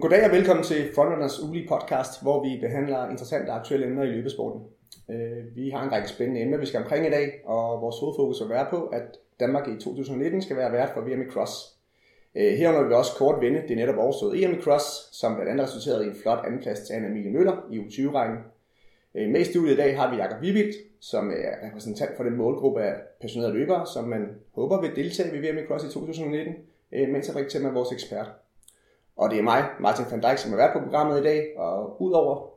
Goddag og velkommen til Frontrunners ugelige podcast, hvor vi behandler interessante og aktuelle emner i løbesporten. Øh, vi har en række spændende emner, vi skal omkring i dag, og vores hovedfokus vil være på, at Danmark i 2019 skal være vært for VM i Cross. Øh, herunder vil vi også kort vende det netop overståede EM i Cross, som blandt andet resulterede i en flot andenplads til Anna Emilie Møller i U20-rækken. Øh, med i studiet i dag har vi Jakob Vibilt, som er repræsentant for den målgruppe af passionerede løbere, som man håber vil deltage ved VM i Cross i 2019, øh, mens Henrik Thiem er vores ekspert. Og det er mig, Martin van Dijk, som har været på programmet i dag, og udover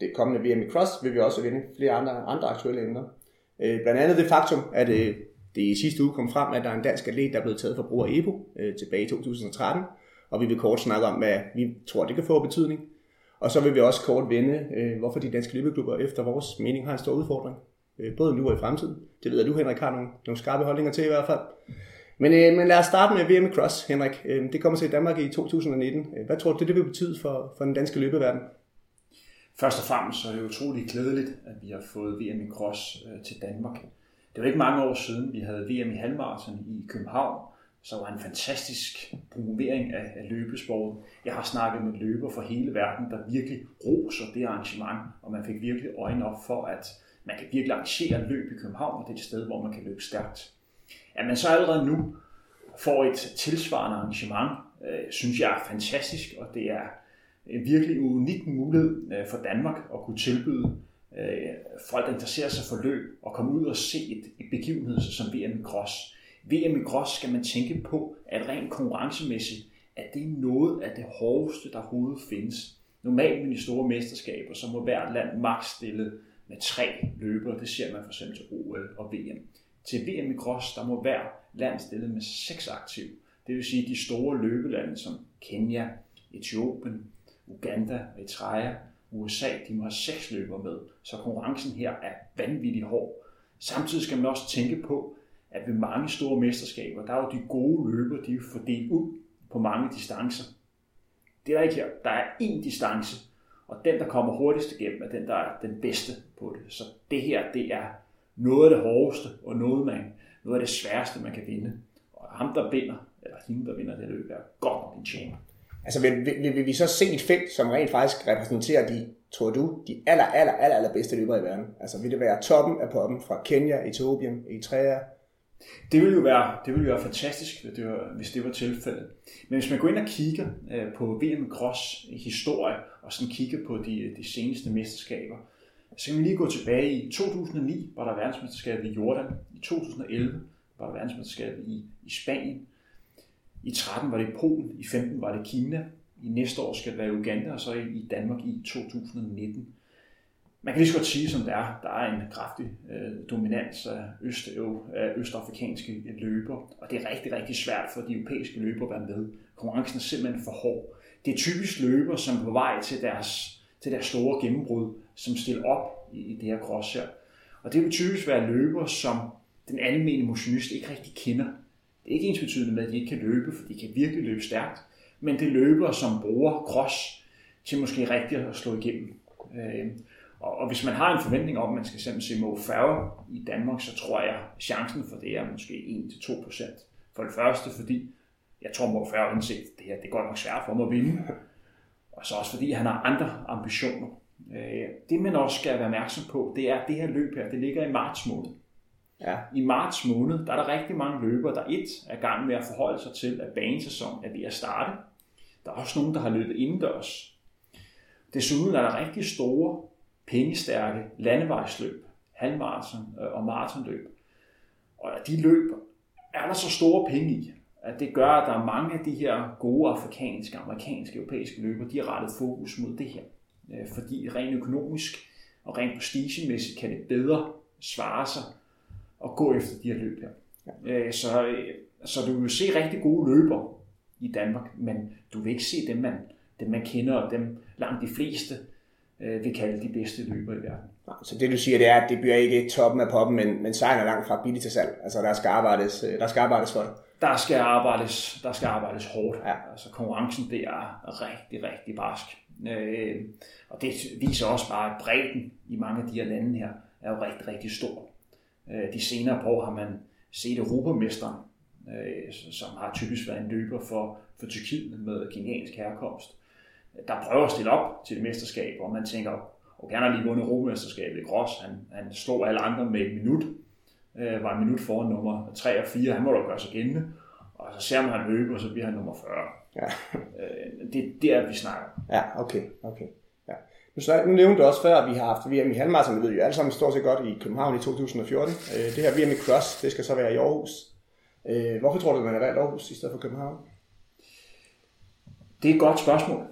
det kommende VM i Cross, vil vi også vinde flere andre, andre aktuelle emner. Øh, blandt andet det faktum, at øh, det i sidste uge kom frem, at der er en dansk atlet, der er blevet taget for brug af EPO øh, tilbage i 2013, og vi vil kort snakke om, hvad vi tror, det kan få betydning. Og så vil vi også kort vende, øh, hvorfor de danske løbeklubber efter vores mening har en stor udfordring, øh, både nu og i fremtiden. Det ved jeg, du Henrik har nogle, nogle skarpe holdninger til i hvert fald. Men, øh, men lad os starte med VM Cross, Henrik. Øh, det kommer til Danmark i 2019. Øh, hvad tror du, det, det vil betyde for, for den danske løbeverden? Først og fremmest så er det utroligt glædeligt, at vi har fået VM i Cross øh, til Danmark. Det var ikke mange år siden, vi havde VM i halvmarathon i København, så var en fantastisk promovering af, af løbesporten. Jeg har snakket med løber fra hele verden, der virkelig roser det arrangement, og man fik virkelig øjne op for, at man kan virkelig arrangere løb i København, og det er et sted, hvor man kan løbe stærkt at man så allerede nu får et tilsvarende arrangement, øh, synes jeg er fantastisk, og det er en virkelig unik mulighed øh, for Danmark at kunne tilbyde øh, folk, der interesserer sig for løb, og komme ud og se et, et begivenhed som VM i Cross. VM i Cross skal man tænke på, at rent konkurrencemæssigt, at det er noget af det hårdeste, der overhovedet findes. Normalt med de store mesterskaber, så må hvert land maks stille med tre løbere. Det ser man for eksempel til OL og VM. Til VM i Cross, der må hver land stille med seks aktiv. Det vil sige, de store løbelande som Kenya, Etiopien, Uganda, Eritrea, USA, de må have seks løbere med. Så konkurrencen her er vanvittigt hård. Samtidig skal man også tænke på, at ved mange store mesterskaber, der er jo de gode løbere, de er fordelt ud på mange distancer. Det er der ikke her. Der er én distance, og den, der kommer hurtigst igennem, er den, der er den bedste på det. Så det her, det er noget af det hårdeste, og noget, man, noget af det sværeste, man kan vinde. Og ham, der vinder, eller hende, der vinder det løb, er godt nok en champ. Altså vil, vil, vil, vi så se et felt, som rent faktisk repræsenterer de, tror du, de aller, aller, aller, aller bedste løbere i verden? Altså vil det være toppen af poppen fra Kenya, Etiopien, Eritrea? Det ville jo være, det ville jo være fantastisk, hvis det var, hvis det var tilfældet. Men hvis man går ind og kigger øh, på VM Cross historie, og sådan kigger på de, de seneste mesterskaber, så kan vi lige gå tilbage i 2009, var der verdensmesterskab i Jordan. I 2011 var der verdensmesterskab i, i Spanien. I 13 var det Polen. I 15 var det Kina. I næste år skal det være Uganda, og så i Danmark i 2019. Man kan lige så godt sige, som det er, der er en kraftig øh, dominans af, øst, af østafrikanske løber, og det er rigtig, rigtig svært for de europæiske løbere at være med. Konkurrencen er simpelthen for hård. Det er typisk løber, som er på vej til deres til deres store gennembrud, som stiller op i, i det her cross her. Og det vil typisk være løber, som den almindelige motionist ikke rigtig kender. Det er ikke ens betydende med, at de ikke kan løbe, for de kan virkelig løbe stærkt, men det er løber, som bruger cross til måske rigtigt at slå igennem. Øh, og, hvis man har en forventning om, at man skal simpelthen se Mo Farah i Danmark, så tror jeg, at chancen for det er måske 1-2%. For det første, fordi jeg tror, Mo Farah indset, at det her det er godt nok svært for mig at vinde. Og så også fordi han har andre ambitioner. Øh, det man også skal være opmærksom på, det er, at det her løb her, det ligger i marts måned. Ja. I marts måned, der er der rigtig mange løbere, der et er gang med at forholde sig til, at banesæsonen er ved at starte. Der er også nogen, der har løbet indendørs. Desuden er der rigtig store, pengestærke landevejsløb, halvmarathon øh, og maratonløb. Og de løb er der så store penge i, at det gør, at der er mange af de her gode afrikanske, amerikanske, europæiske løber, de har rettet fokus mod det her. Øh, fordi rent økonomisk og rent prestigemæssigt kan det bedre svare sig at gå efter de her løb her. Ja. Så, øh, så du vil se rigtig gode løber i Danmark, men du vil ikke se dem, man, dem, man kender, og dem langt de fleste øh, vil kalde de bedste løber i verden. Så det du siger, det er, at det bliver ikke toppen af poppen, men, men sejren er langt fra billigt til salg. Altså der skal arbejdes, der skal arbejdes for det der skal arbejdes, der skal arbejdes hårdt. Ja. Altså konkurrencen, det er rigtig, rigtig barsk. Øh, og det viser også bare, at bredden i mange af de her lande her er jo rigtig, rigtig stor. Øh, de senere på har man set Europamesteren, øh, som har typisk været en løber for, for Tyrkiet med keniansk herkomst. der prøver at stille op til det mesterskab, og man tænker, okay, han har lige vundet Europamesterskabet i Gros, han, han slog alle andre med et minut, øh, var en minut foran nummer 3 og 4, han må da gøre sig gældende, og så ser man han løbe, og så bliver han nummer 40. Ja. Øh, det er der, vi snakker. Ja, okay, okay. Ja. Nu, så, nu nævnte du også før, at vi har haft VM i halvmarathon, vi ved jo alle sammen stort set godt i København i 2014. Øh, det her VM i cross, det skal så være i Aarhus. Øh, hvorfor tror du, man har valgt Aarhus i stedet for København? Det er et godt spørgsmål.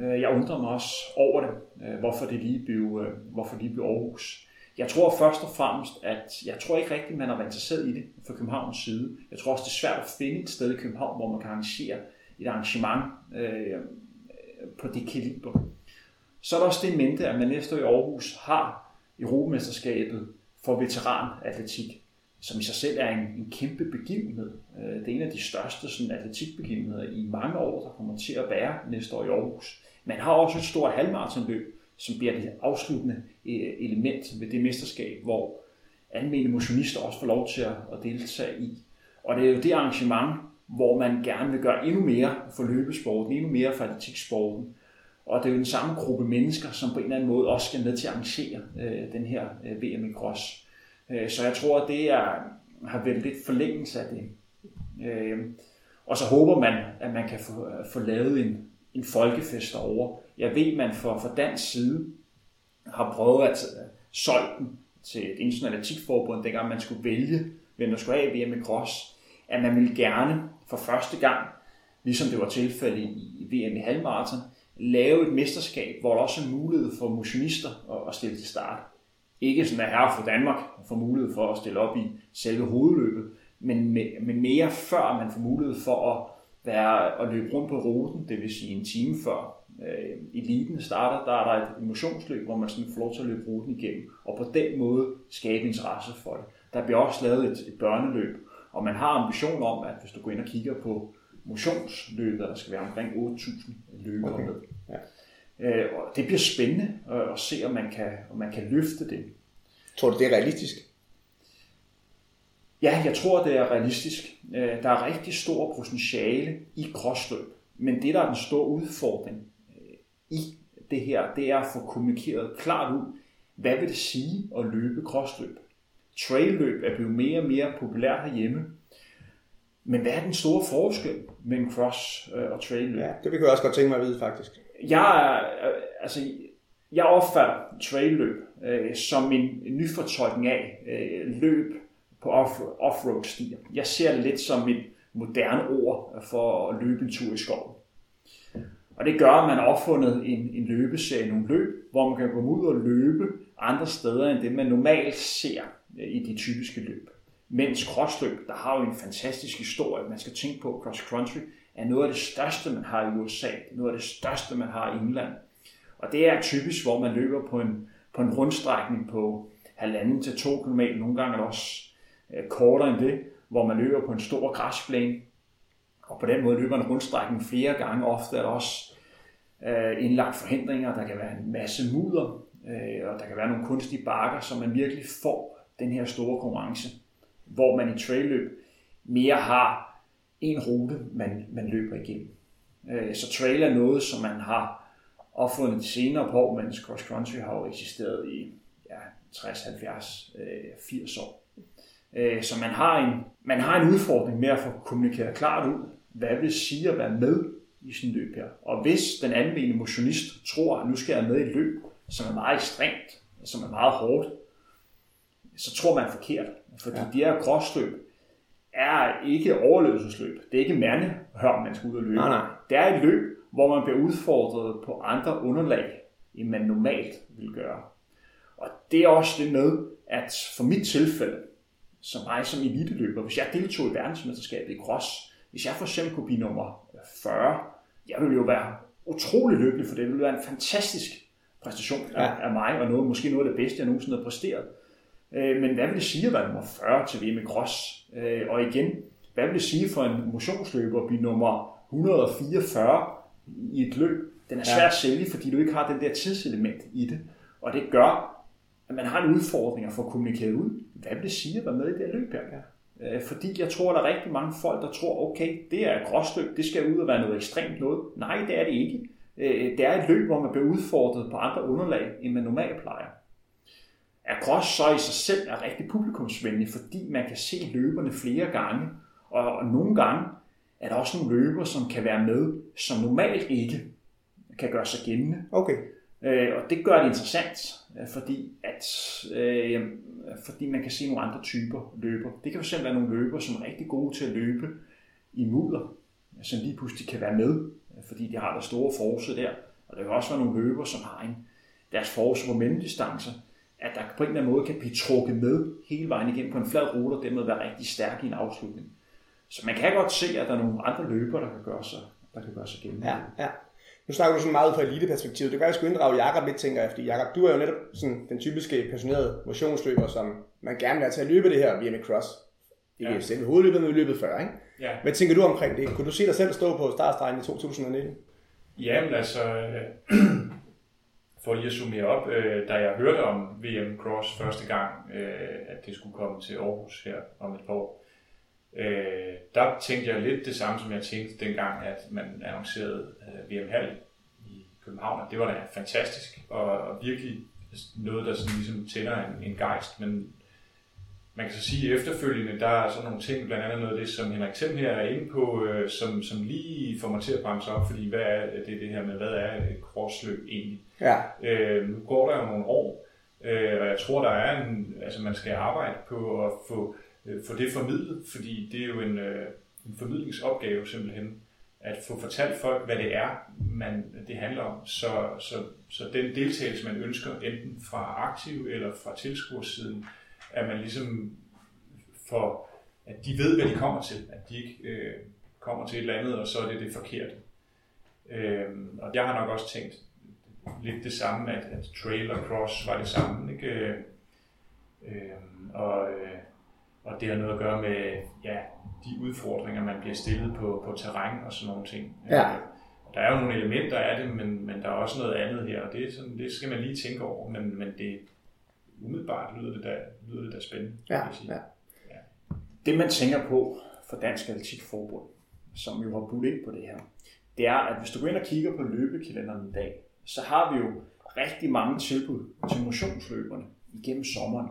Øh, jeg undrer mig også over det, øh, hvorfor det lige blev, øh, hvorfor det blev Aarhus. Jeg tror først og fremmest, at jeg tror ikke rigtigt, man har været interesseret i det fra Københavns side. Jeg tror også, det er svært at finde et sted i København, hvor man kan arrangere et arrangement øh, på det kaliber. Så er der også det mente, at man næste år i Aarhus har Europamesterskabet for veteranatletik, som i sig selv er en, en kæmpe begivenhed. Øh, det er en af de største sådan, atletikbegivenheder i mange år, der kommer til at være næste år i Aarhus. Man har også et stort halvmaratonløb, som bliver det afsluttende eh, element ved det mesterskab, hvor almindelige motionister også får lov til at deltage i. Og det er jo det arrangement, hvor man gerne vil gøre endnu mere for løbesporten, endnu mere for atletiksporten. Og det er jo den samme gruppe mennesker, som på en eller anden måde også skal med til at arrangere øh, den her eh, øh, VM i Cross. Øh, så jeg tror, at det er, har været lidt forlængelse af det. Øh, og så håber man, at man kan få, få lavet en, en folkefest derovre, jeg ved, man fra, fra dansk side har prøvet at øh, uh, solge den til et internationalt atletikforbund, dengang man skulle vælge, hvem der skulle have VM i cross, at man ville gerne for første gang, ligesom det var tilfældet i, i VM i halvmarathon, lave et mesterskab, hvor der også er mulighed for motionister at, stille til start. Ikke sådan, at herre for Danmark får mulighed for at stille op i selve hovedløbet, men, men mere før man får mulighed for at være at løbe rundt på ruten, det vil sige en time før øh, eliten starter, der er der et motionsløb, hvor man sådan får lov til at løbe ruten igennem, og på den måde skabe interesse for det. Der bliver også lavet et, et børneløb, og man har ambition om, at hvis du går ind og kigger på motionsløbet, der skal være omkring 8.000 løbere okay. med. Ja. Øh, og det bliver spændende at, at se, om man, kan, om man kan løfte det. Tror du, det er realistisk? Ja, jeg tror, det er realistisk. Øh, der er rigtig stor potentiale i krossløb, men det, der er den store udfordring i det her, det er at få kommunikeret klart ud, hvad vil det sige at løbe krossløb? Trailløb er blevet mere og mere populært herhjemme, men hvad er den store forskel mellem cross øh, og trailløb? Ja, det vil jeg også godt tænke mig at vide, faktisk. Jeg, altså, jeg opfatter trailløb øh, som en, nyfortolkning af øh, løb på off- off-road stier. Jeg ser det lidt som et moderne ord for at løbe en tur i skoven. Og det gør, at man har opfundet en, en løbeserie, nogle løb, hvor man kan gå ud og løbe andre steder, end det man normalt ser øh, i de typiske løb. Mens crossløb, der har jo en fantastisk historie, man skal tænke på, cross country er noget af det største, man har i USA, noget af det største, man har i England. Og det er typisk, hvor man løber på en, på en rundstrækning på halvanden til to km, nogle gange er det også øh, kortere end det, hvor man løber på en stor græsplæne, og på den måde løber en rundstrækning flere gange. Ofte er der også øh, indlagt forhindringer, der kan være en masse mudder, øh, og der kan være nogle kunstige bakker, så man virkelig får den her store konkurrence, hvor man i trailløb mere har en rute, man, man løber igennem. Øh, så trail er noget, som man har opfundet senere på mens cross country har jo eksisteret i ja, 60, 70, 80 år. Øh, så man har, en, man har en udfordring med at få kommunikeret klart ud, hvad vil sige at være med i sin løb her. Og hvis den anvendte motionist tror, at nu skal jeg med i et løb, som er meget ekstremt, som er meget hårdt, så tror man forkert. Fordi ja. de her krossløb er ikke overlevelsesløb. Det er ikke mandehør, man skal ud og løbe. Nej, nej. Det er et løb, hvor man bliver udfordret på andre underlag, end man normalt vil gøre. Og det er også det med, at for mit tilfælde, som mig som eliteløber, hvis jeg deltog i verdensmesterskabet i cross, hvis jeg for eksempel kunne blive nummer 40, jeg ville jo være utrolig lykkelig, for det ville være en fantastisk præstation af, ja. af mig, og noget, måske noget af det bedste, jeg nogensinde har præsteret. Øh, men hvad vil det sige at være nummer 40 til VM i cross? Øh, og igen, hvad vil det sige for en motionsløber at blive nummer 144 i et løb? Den er svær at sælge, fordi du ikke har den der tidselement i det. Og det gør, at man har en udfordring at få kommunikeret ud, hvad vil det sige at være med i det her løb her? Øh, fordi jeg tror, at der er rigtig mange folk, der tror, okay, det er gråsløb, det skal ud og være noget ekstremt noget. Nej, det er det ikke. Øh, det er et løb, hvor man bliver udfordret på andre underlag, end man normalt plejer. Er cross så i sig selv er rigtig publikumsvenlig, fordi man kan se løberne flere gange, og, og nogle gange er der også nogle løber, som kan være med, som normalt ikke kan gøre sig gældende. Okay. Øh, og det gør det interessant, øh, fordi, at, øh, fordi man kan se nogle andre typer løber. Det kan fx være nogle løber, som er rigtig gode til at løbe i mudder, som lige pludselig kan være med, øh, fordi de har der store force der. Og der kan også være nogle løber, som har en, deres force på mellemdistancer, at der på en eller anden måde kan blive trukket med hele vejen igennem på en flad rute, og dermed være rigtig stærk i en afslutning. Så man kan godt se, at der er nogle andre løber, der kan gøre sig, der kan gøre sig gennem. Ja, ja. Nu snakker du sådan meget ud fra eliteperspektivet. Det kan jeg skulle inddrage Jakob lidt, tænker jeg, fordi Jakob, du er jo netop sådan den typiske passionerede motionsløber, som man gerne vil have til at løbe det her via cross. Ikke ja. selve hovedløbet, men løbet før, ikke? Ja. Hvad tænker du omkring det? Kunne du se dig selv stå på startstregen i 2019? Jamen altså, øh, for lige at summere op, øh, da jeg hørte om VM Cross første gang, øh, at det skulle komme til Aarhus her om et par år, øh, der tænkte jeg lidt det samme, som jeg tænkte dengang, at man annoncerede øh, VM Hall i København. Det var da fantastisk, og, og virkelig noget, der sådan ligesom tænder en, en gejst, men man kan så sige, at efterfølgende, der er sådan nogle ting, blandt andet noget af det, som Henrik Thiem her er inde på, øh, som, som lige får mig til at bremse op, fordi hvad er det, det her med, hvad er et crossløb egentlig? Ja. Øh, nu går der jo nogle år, øh, og jeg tror, der er en, altså man skal arbejde på at få, øh, få det formidlet, fordi det er jo en, øh, en formidlingsopgave simpelthen, at få fortalt folk, hvad det er, man, det handler om, så, så, så den deltagelse, man ønsker, enten fra aktiv eller fra tilskuersiden, at man ligesom får, at de ved, hvad de kommer til, at de ikke øh, kommer til et eller andet, og så er det det forkerte. Øh, og jeg har nok også tænkt lidt det samme, at, at trail og cross var det samme, ikke? Øh, øhm, og, øh, og det har noget at gøre med ja, de udfordringer, man bliver stillet på, på terræn og sådan nogle ting. Ja. Øh, der er jo nogle elementer af det, men, men der er også noget andet her, og det, er sådan, det skal man lige tænke over, men, men det, umiddelbart lyder det da, lyder det da spændende. Ja, sige. ja. Det man tænker på for Dansk Atletikforbund, som jo har budt ind på det her, det er, at hvis du går ind og kigger på løbekalenderen i dag, så har vi jo rigtig mange tilbud til motionsløberne igennem sommeren.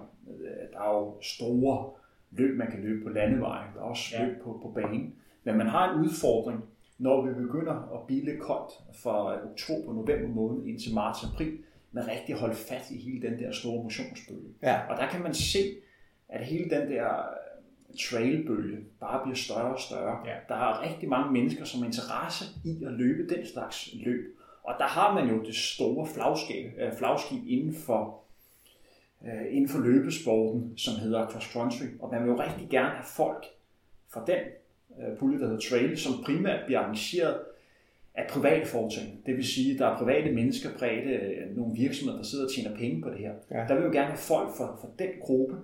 Der er jo store løb, man kan løbe på landevejen. Der er også Ja. løb på, på banen. Men man har en udfordring, når vi begynder at blive lidt koldt fra oktober, november måned indtil marts, april, med rigtig holde fat i hele den der store motionsbølge. Ja. Og der kan man se, at hele den der trailbølge bare bliver større og større. Ja. Der er rigtig mange mennesker, som har interesse i at løbe den slags løb. Og der har man jo det store flagskib, øh, flagskib inden for, øh, inden for løbesporten, som hedder cross country. Og man vil jo rigtig gerne have folk fra den øh, pulje, der hedder trail, som primært bliver arrangeret af private foretagende. Det vil sige, at der er private mennesker, private, øh, nogle virksomheder, der sidder og tjener penge på det her. Ja. Der vil jo gerne have folk fra, fra den gruppe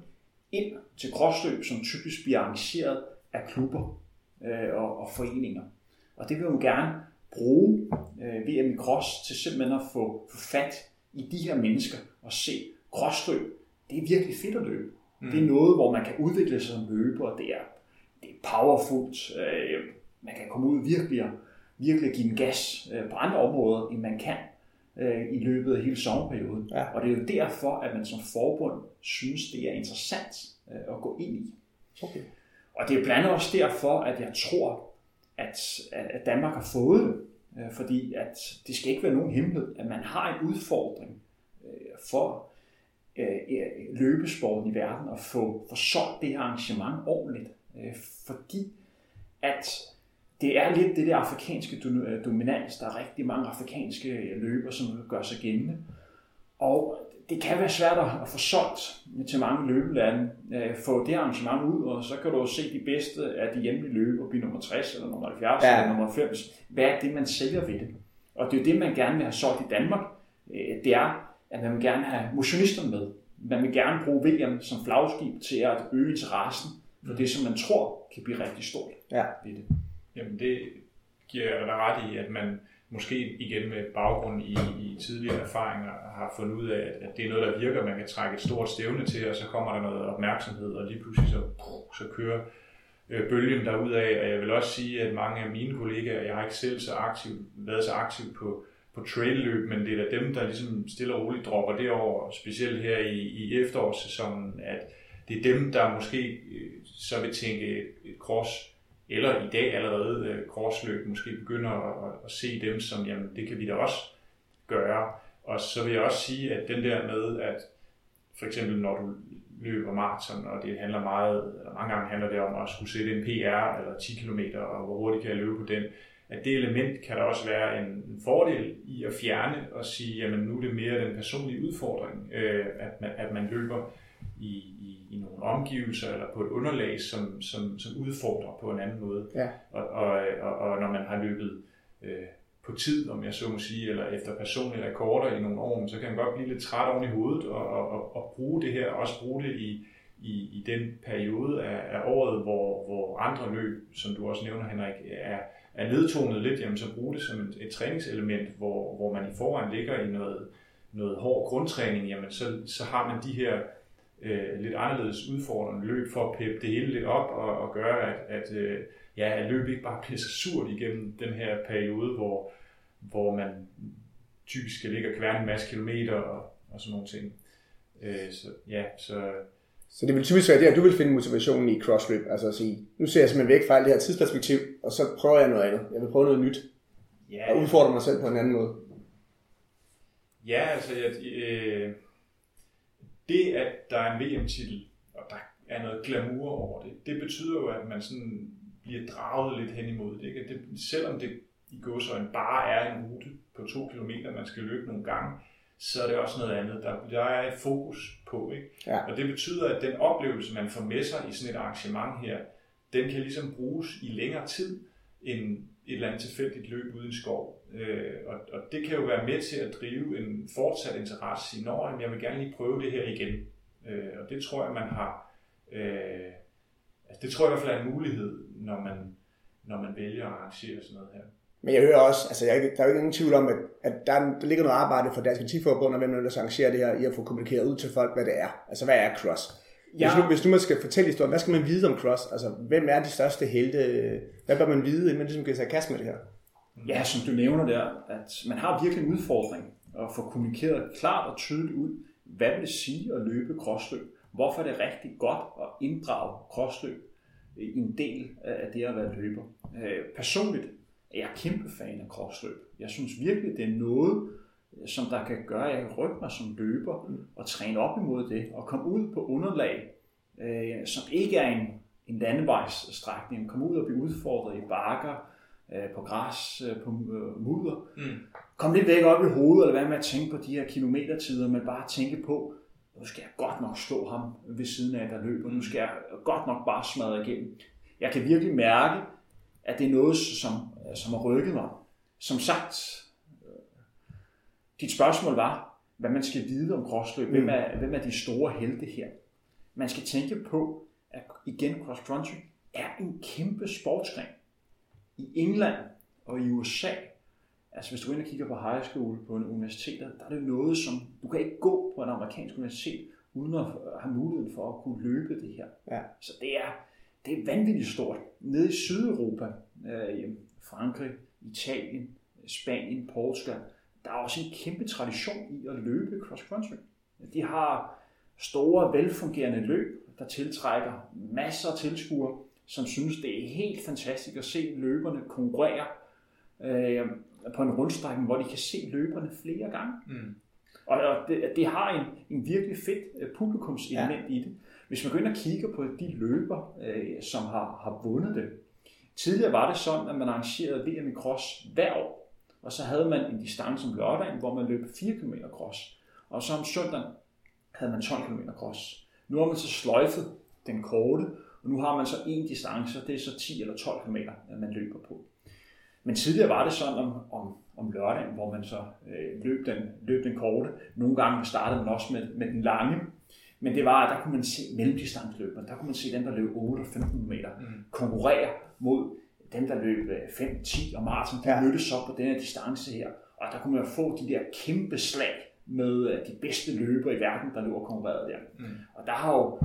ind til crossløb, som typisk bliver arrangeret af klubber øh, og, og foreninger. Og det vil jo gerne bruge øh, VM i cross til simpelthen at få, få fat i de her mennesker og se crossløb. Det er virkelig fedt at løbe. Mm. Det er noget, hvor man kan udvikle sig som løber, og det er, det er powerfult. Øh, man kan komme ud virkelig og virkelig give en gas øh, på andre områder, end man kan øh, i løbet af hele sommerperioden. Ja. Og det er jo derfor, at man som forbund synes, det er interessant øh, at gå ind i. Okay. Og det er blandt andet også derfor, at jeg tror, at, at Danmark har fået det. Øh, Fordi at det skal ikke være nogen hemmelighed, at man har en udfordring øh, for øh, løbesporten i verden at få, få solgt det her arrangement ordentligt. Øh, Fordi at det er lidt det der afrikanske øh, dominans. Der er rigtig mange afrikanske løber, som gør sig gældende. Og det kan være svært at få solgt til mange løbelande, øh, få det arrangement ud, og så kan du se de bedste af de hjemlige løber blive nummer 60 eller nummer 70 Ja. eller nummer 90. Hvad er det, man sælger ved det? Og det er jo det, man gerne vil have solgt i Danmark. Øh, Det er, at man vil gerne have motionister med. Man vil gerne bruge VM som flagskib til at øge interessen for det, som man tror kan blive rigtig stort Ja. ved det. Jamen det giver jeg dig ret i, at man måske igen med baggrund i, i tidligere erfaringer har fundet ud af, at, at det er noget, der virker. Man kan trække et stort stævne til, og så kommer der noget opmærksomhed, og lige pludselig så, så kører øh, bølgen derudad. Og jeg vil også sige, at mange af mine kollegaer, jeg har ikke selv så aktiv, været så aktiv på, på trailløb, men det er da dem, der ligesom stille og roligt dropper det over, specielt her i, i efterårssæsonen, at det er dem, der måske øh, så vil tænke et cross, eller i dag allerede øh, crossløb, måske begynder at, at se dem som, jamen det kan vi da også gøre. Og så vil jeg også sige, at den der med, at for eksempel når du løber maraton, og det handler meget, eller mange gange handler det om at skulle sætte en PR eller 10 km, og hvor hurtigt kan jeg løbe på den, at det element kan der også være en, en fordel i at fjerne og sige, jamen nu er det mere den personlige udfordring, øh, at, man, at man løber i, i, i nogle omgivelser eller på et underlag, som, som, som udfordrer på en anden måde. Ja. Og, og, og, og når man har løbet øh, på tid, om jeg så må sige, eller efter personlige rekorder i nogle år, så kan man godt blive lidt træt oven i hovedet og, og, og, og bruge det her, også bruge det i, i, i den periode af, af året, hvor, hvor andre løb, som du også nævner, Henrik, er, er nedtonet lidt, jamen så brug det som et, et træningselement, hvor, hvor man i forvejen ligger i noget, noget hård grundtræning, jamen så, så har man de her øh, lidt anderledes udfordrende løb for at peppe det hele lidt op og, og gøre, at, at, øh, ja, at løbet ikke bare bliver så surt igennem den her periode, hvor, hvor man typisk skal ligge og kværne en masse kilometer og, og sådan nogle ting. Øh, så, ja, så, så det vil typisk være det, at du vil finde motivationen i crossløb, altså at sige, nu ser jeg simpelthen væk fra alt det her tidsperspektiv, og så prøver jeg noget andet. Jeg vil prøve noget nyt, ja, og udfordre mig selv på en anden måde. Ja, altså jeg, øh, det, at der er en VM-titel, og der er noget glamour over det, det betyder jo, at man sådan bliver draget lidt hen imod det. Ikke? At det selvom det i godsøjne bare er en rute på to kilometer, man skal løbe nogle gange, så er det også noget andet. Der, der er et fokus på. Ikke? Ja. Og det betyder, at den oplevelse, man får med sig i sådan et arrangement her, den kan ligesom bruges i længere tid end et eller andet tilfældigt løb uden skov. Øh, og, og det kan jo være med til at drive en fortsat interesse i, når jeg vil gerne lige prøve det her igen. Øh, og det tror jeg, man har... Øh, altså det tror jeg i hvert fald er en mulighed, når man, når man vælger at arrangere sådan noget her. Men jeg hører også, altså jeg, der er jo ikke ingen tvivl om, at, at der, er- der ligger noget arbejde for Dansk Atletikforbund, og hvem der vil arrangere det her, i at få kommunikeret ud til folk, hvad det er. Altså hvad er cross? Hvis, Ja. nu, hvis nu man skal fortælle historien, hvad skal man vide om cross? Altså hvem er de største helte? Hvad bør man vide, inden man ligesom kan tage kast med det her? Ja, som du nævner der, at man har virkelig en udfordring at få kommunikeret klart og tydeligt ud, hvad vil det sige at løbe crossløb? Hvorfor er det rigtig godt at inddrage crossløb i en del af det at være løber? Øh, Personligt er jeg kæmpe fan af crossløb. Jeg synes virkelig, det er noget, som der kan gøre, at jeg kan rykke mig som løber og træne op imod det og komme ud på underlag, øh, som ikke er en, en landevejsstrækning, komme ud og blive udfordret i bakker, øh, på græs, øh, på øh, mudder. Mm. Kom lidt væk op i hovedet, eller hvad med at tænke på de her kilometertider, men bare tænke på, nu skal jeg godt nok slå ham ved siden af, der løber. Nu skal jeg godt nok bare smadre igennem. Jeg kan virkelig mærke, at det er noget, som, som har rykket mig. Som sagt, øh, dit spørgsmål var, hvad man skal vide om crossløb. Hvem er, hvem er de store helte her? Man skal tænke på, at igen cross country er en kæmpe sportsgren. I England og i USA, altså hvis du ind og kigger på high school på en universiteter, der er det noget, som du kan ikke gå på en amerikansk universitet, uden at have muligheden for at kunne løbe det her. Ja. Så det er, det er vanvittigt stort. Nede i Sydeuropa, øh, Frankrig, Italien, Spanien, Portugal, der er også en kæmpe tradition i at løbe cross country. De har store, velfungerende løb, der tiltrækker masser af tilskuere, som synes, det er helt fantastisk at se løberne konkurrere øh, på en rundstrækning, hvor de kan se løberne flere gange. Mm. Og, og det, det har en, en virkelig fedt øh, publikumselement ja. i det. Hvis man går ind og kigger på de løber, øh, som har, har vundet det. Tidligere var det sådan, at man arrangerede VM i cross hver år. Og så havde man en distance om lørdagen, hvor man løb 4 km cross. Og så om søndagen havde man 12 km cross. Nu har man så sløjfet den korte, og nu har man så en distance, og det er så 10 eller 12 km, man løber på. Men tidligere var det sådan om, om, om lørdagen, hvor man så øh, løb, den, løb den korte. Nogle gange startede man også med, med den lange. Men det var, at der kunne man se mellemdistanceløberne. Der kunne man se dem, der løb 8 og 15 meter, mm. konkurrere mod dem, der løb øh, 5, 10 og maraton. De Ja. mødtes så på den her distance her. Og der kunne man få de der kæmpe slag med øh, de bedste løbere i verden, der lå og konkurrerede der. Mm. Og der har jo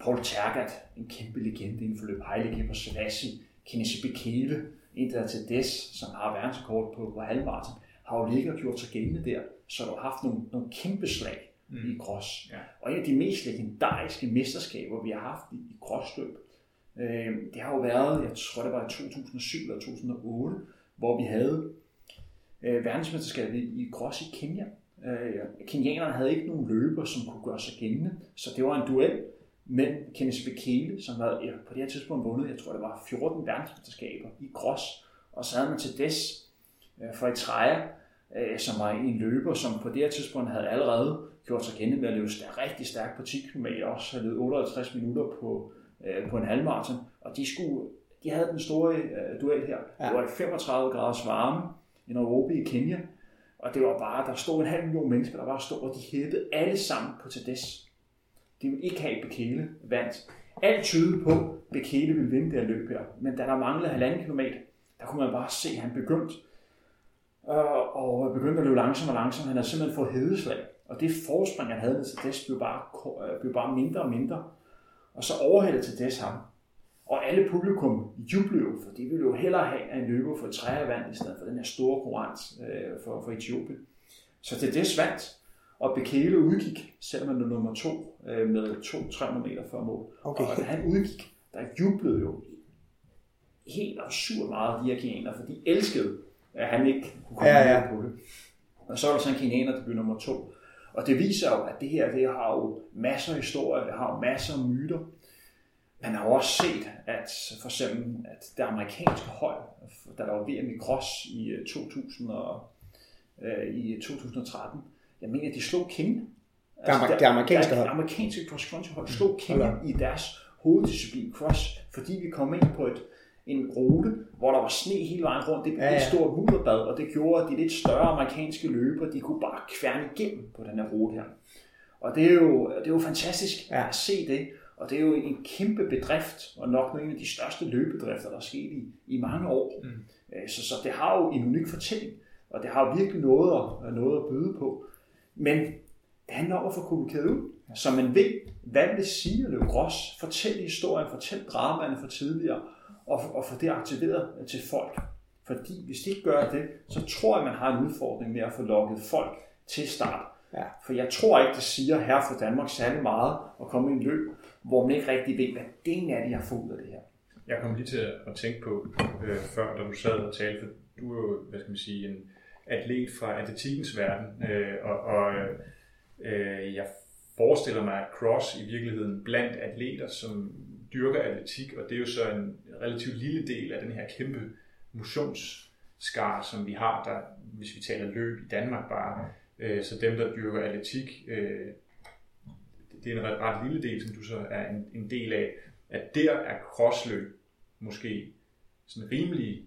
Paul Tergat, en kæmpe legende inden for løb, Haile Gebrselassie, Kenesi Bekele, en der er til Des, som har verdensrekord på, på halvmarathon. har jo ligget og gjort sig gældende der, så du har haft nogle, nogle kæmpe slag mm. i grås. Ja. Og en af de mest legendariske mesterskaber, vi har haft i, i gråsløb, øh, det har jo været, jeg tror det var i 2007 eller 2008, hvor vi havde øh, verdensmesterskabet i cross i Kenya. Øh, Kenianerne havde ikke nogen løber, som kunne gøre sig gældende, så det var en duel mellem Kenneth Bekele, som var ja, på det her tidspunkt vundet, jeg tror det var 14 verdensmesterskaber i cross, og så havde man til des øh, for Eritrea, øh, som var en løber, som på det her tidspunkt havde allerede gjort sig kendt med at løbe stærk, rigtig stærkt på 10 km, også havde løbet 58 minutter på, øh, på en halvmarathon, og de, skulle, de havde den store øh, duel her. Ja. Det var 35 graders varme i Nairobi i Kenya, og det var bare, der stod en halv million mennesker, der bare stod, og de hæppede alle sammen på Tades. De ville ikke have Bekele vandt. Alt tydede på, at Bekele ville vinde det her løb her. Men da der manglede halvanden kilometer, der kunne man bare se, at han begyndte øh, og begyndte at løbe langsomt og langsomt. Han havde simpelthen fået hedeslag. Og det forspring, han havde til Des, blev bare, øh, blev bare mindre og mindre. Og så overhældte til Des ham. Og alle publikum jublede jo, for de ville jo hellere have en løber for træer vand, i stedet for den her store konkurrence øh, for, for Etiopien. Så til Des vandt, og Bekele udgik, selvom han var nummer to, øh, med 200-300 meter før mål. Okay. Og da han udgik, der jublede jo helt absurd meget de her kenianer, for de elskede, at han ikke kunne komme Ja, ja. på det. Og så er der så en kenianer, der blev nummer to. Og det viser jo, at det her det har jo masser af historier, det har jo masser af myter. Man har jo også set, at for eksempel, at det amerikanske hold, der var VM i Cross i øh, 2000 og, øh, i 2013, jeg mener, de slog Kenya. Det amer- det amerikanske der- hold. Det amerikanske cross country hold slog Kenya i deres hoveddisciplin cross, fordi vi kom ind på et, en rute, hvor der var sne hele vejen rundt. Det blev Ja, ja, et stort mudderbad, og det gjorde, at de lidt større amerikanske løbere, de kunne bare kværne igennem på den her rute her. Og det er jo, det er jo fantastisk Ja. at se det, og det er jo en kæmpe bedrift, og nok en af de største løbedrifter, der er sket i, i mange år. Mm. Øh, Så, så det har jo en unik fortælling, og det har jo virkelig noget at, noget at byde på. Men det handler om at få kommunikeret ud, så man ved, hvad det sige at løbe grås, fortælle historien, fortælle dramaerne fra tidligere, og, og få det aktiveret til folk. Fordi hvis de ikke gør det, så tror jeg, man har en udfordring med at få lukket folk til start. Ja. For jeg tror ikke, det siger her for Danmark særlig meget at komme i en løb, hvor man ikke rigtig ved, hvad det er, de har fået ud af det her. Jeg kom lige til at tænke på, øh, før da du sad og talte, for du er jo, hvad skal man sige, en atlet fra atletikkens verden, øh, og, og øh, jeg forestiller mig, at cross i virkeligheden blandt atleter, som dyrker atletik, og det er jo så en relativt lille del af den her kæmpe motionsskar, som vi har, der, hvis vi taler løb i Danmark bare, øh, så dem, der dyrker atletik, øh, det er en ret, ret lille del, som du så er en, en del af, at der er crossløb måske sådan rimelig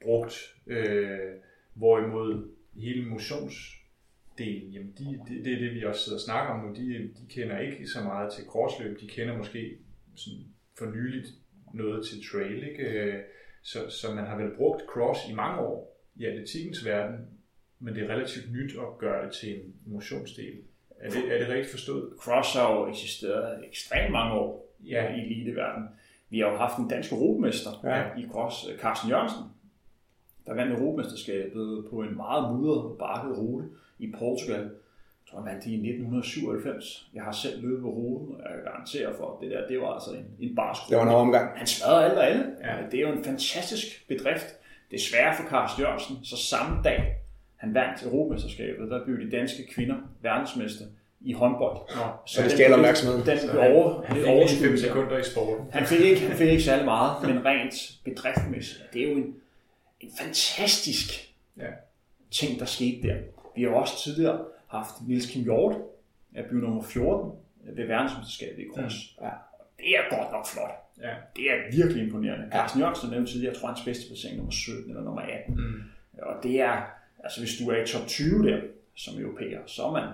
brugt, øh, hvorimod hele motionsdelen, jamen de, det, det er det, vi også sidder og snakker om nu, de, de kender ikke så meget til crossløb, de kender måske sådan for nyligt noget til trail, ikke? Øh, Så, så man har vel brugt cross i mange år i atletikkens verden, men det er relativt nyt at gøre det til en motionsdel. Er det, er det rigtigt forstået? Cross har jo eksisteret ekstremt mange år Ja. i eliteverden. Vi har jo haft en dansk europamester ja. i cross, Carsten Jørgensen, der vandt europamesterskabet på en meget mudret og bakket rute i Portugal. Jeg tror, han vandt i 1997. Jeg har selv løbet på ruten, og jeg kan garantere for, at det der, det var altså en, en barsk Det var en omgang. Han smadrede alt og alle. Ja. Det er jo en fantastisk bedrift. Desværre for Carsten Jørgensen, så samme dag, han vandt Europamesterskabet, der blev de danske kvinder verdensmester i håndbold. Nå, Så det stjæler opmærksomheden. Den Så han- over, han det fik lige overskud 5 der. sekunder i sporten. Han fik ikke, han fik ikke særlig meget, men rent bedriftmæssigt. Det er jo en, en fantastisk Ja. ting, der skete der. Vi har jo også tidligere haft Niels Kim Hjort, at blive nummer 14 ved verdensmesterskabet i cross. Ja. Det er godt nok flot. Ja. Det er virkelig imponerende. Carsten Jørgensen nævnte tidligere, jeg tror hans bedste placering er nummer 17 eller nummer 18. Mm. Og det er, altså hvis du er i top 20 der, som europæer, så er man,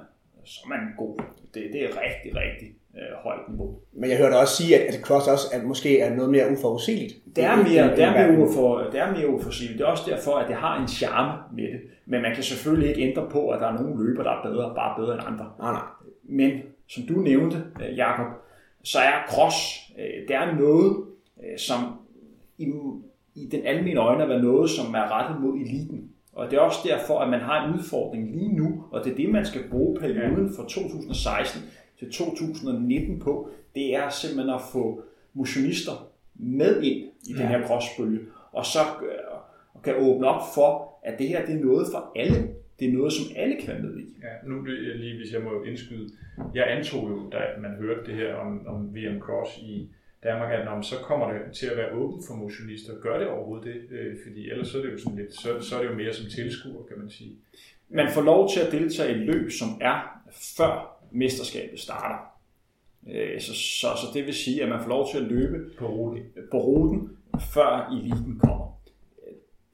så er man god. Det, det er rigtig, rigtig øh, højt niveau. Men jeg hørte også sige, at, at cross også er, måske er noget mere uforudsigeligt. Det er mere, det er mere, ufor, det er mere uforudsigeligt. Det er også derfor, at det har en charme med det. Men man kan selvfølgelig ikke ændre på, at der er nogle løber, der er bedre, bare bedre end andre. Nej, nej. Men som du nævnte, øh, Jakob, så er cross, øh, det er noget, øh, som i, i den almindelige øjne er noget, som er rettet mod eliten. Og det er også derfor, at man har en udfordring lige nu, og det er det, man skal bruge perioden fra 2016 til 2019 på. Det er simpelthen at få motionister med ind i ja. den her crossbølge, og så øh, kan åbne op for, at det her det er noget for alle. Det er noget, som alle kan være med i. Ja, nu lige, hvis jeg må indskyde. Jeg antog jo, da man hørte det her om, om VM Cross i Danmark, at når, så kommer det til at være åbent for motionister. Gør det overhovedet det? Øh, fordi ellers så er det jo sådan lidt, så, så er det jo mere som tilskuer, kan man sige. Man får lov til at deltage i et løb, som er før mesterskabet starter. Øh, så, så, så det vil sige, at man får lov til at løbe på ruten, på ruten før eliten kommer.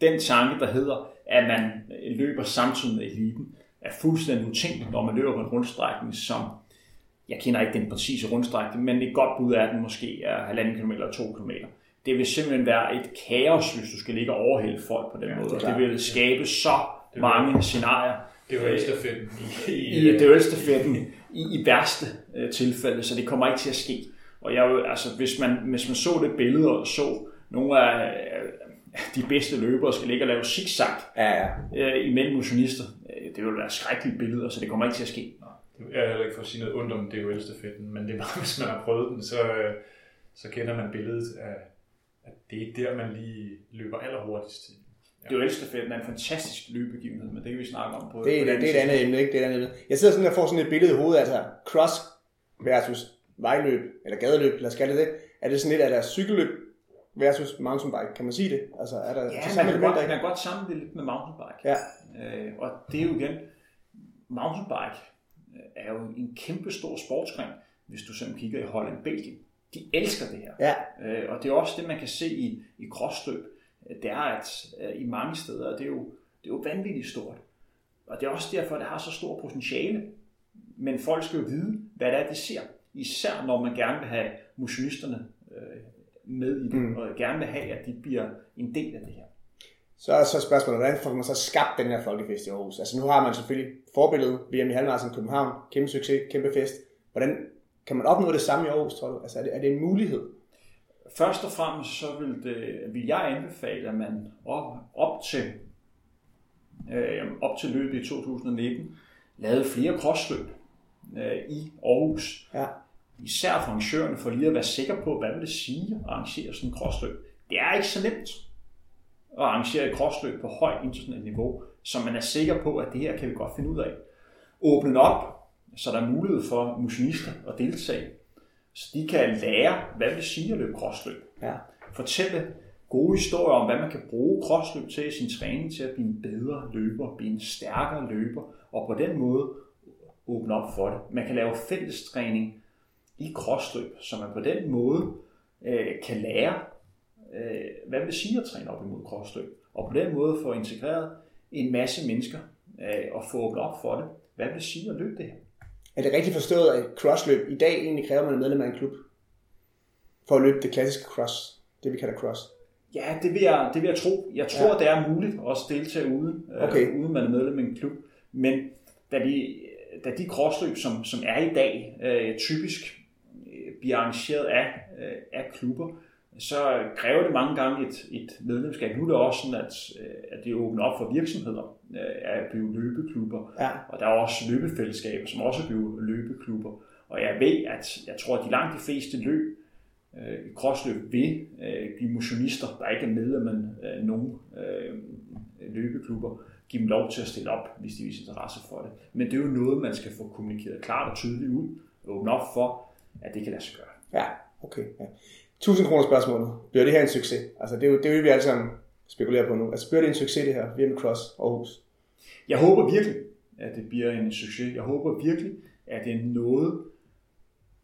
Den tanke, der hedder, at man løber samtidig med eliten, er fuldstændig utænkeligt, når man løber på en rundstrækning, som jeg kender ikke den præcise rundstrækning, men et godt bud er, at den måske er 1,5 km eller 2 km. Det vil simpelthen være et kaos, hvis du skal ligge og overhælde folk på den ja, måde. Det, det vil skabe så det mange scenarier. Det er jo stafetten i, i, i, det er stafetten i, i værste øh, tilfælde, så det kommer ikke til at ske. Og jeg, altså, hvis, man, hvis man så det billede og så nogle af de bedste løbere skal ligge og lave zigzag ja, ja. Øh, imellem motionister, øh, det vil være skrækkelige billeder, så det kommer ikke til at ske. Jeg er heller ikke for at sige noget ondt om DHL-stafetten, men det er bare, hvis man har prøvet den, så, øh, så kender man billedet af, at det er der, man lige løber allerhurtigst. Ja. DHL-stafetten er en fantastisk løbegivenhed, men det kan vi snakke om på Det er, på det, det er et andet emne, ikke? Det er et andet emne. Jeg sidder sådan og får sådan et billede i hovedet, altså cross versus vejløb, eller gadeløb, lad os kalde det det. Er det sådan lidt, at der er cykelløb versus mountainbike, kan man sige det? Altså, er der ja, man kan, godt, man kan godt sammenligne lidt med mountainbike. Ja. Øh, og det er jo igen, mountainbike er jo en kæmpe stor sportsgren, hvis du simpelthen kigger i Holland Belgien. De elsker det her. Ja. Øh, og det er også det, man kan se i, i krossløb. Det er, at øh, i mange steder, det er, jo, det er jo vanvittigt stort. Og det er også derfor, at det har så stor potentiale. Men folk skal jo vide, hvad det er, det ser. Især når man gerne vil have motionisterne øh, med i det, mm. og gerne vil have, at de bliver en del af det her. Så er så spørgsmålet, hvordan får man så skabt den her folkefest i Aarhus? Altså nu har man selvfølgelig forbilledet VM i halvmarathon i København, kæmpe succes, kæmpe fest. Hvordan kan man opnå det samme i Aarhus, tror du? Altså er det, er det en mulighed? Først og fremmest så vil, det, vil jeg anbefale, at man op, op til øh, op til løbet i 2019 lavede flere crossløb øh, i Aarhus. Ja. Især for arrangørerne for lige at være sikker på, hvad vil det sige at arrangere sådan en crossløb. Det er ikke så nemt at arrangere et crossløb på højt internationalt niveau, så man er sikker på, at det her kan vi godt finde ud af. Åbne op, så der er mulighed for motionister at deltage, så de kan lære, hvad det sige at løbe crossløb. Ja. Fortælle gode historier om, hvad man kan bruge crossløb til i sin træning til at blive en bedre løber, blive en stærkere løber, og på den måde åbne op for det. Man kan lave fællestræning i crossløb, så man på den måde øh, kan lære, øh, hvad vil det sige at træne op imod crossløb? Og på den måde få integreret en masse mennesker øh, og få åbnet op for det. Hvad vil det sige at løbe det her? Er det rigtigt forstået, at crossløb i dag egentlig kræver, at man er medlem af en klub? For at løbe det klassiske cross, det vi kalder cross? Ja, det vil jeg, det vil jeg tro. Jeg tror, ja. det er muligt at deltage uden, øh, okay. øh, uden man er medlem af en klub. Men da de, da de crossløb, som, som er i dag, øh, typisk bliver arrangeret af, øh, af klubber, så kræver det mange gange et, et medlemskab. Nu er det også sådan, at, øh, at det åbner op for virksomheder øh, at blive løbeklubber. Ja. Og der er også løbefællesskaber, som også bliver løbeklubber. Og jeg ved, at jeg tror, at de langt de fleste løb, øh, crossløb vil øh, give motionister, der ikke er medlem af øh, nogen øh, løbeklubber, give dem lov til at stille op, hvis de viser interesse for det. Men det er jo noget, man skal få kommunikeret klart og tydeligt ud, og åbne op for, at det kan lade sig gøre. Ja, okay. Ja. 1000 kroner spørgsmålet. Bliver det her en succes? Altså, det er jo det, er jo, vi alle sammen spekulerer på nu. Altså, bliver det en succes, det her? VM Cross Aarhus? Jeg håber virkelig, at det bliver en succes. Jeg håber virkelig, at det er noget,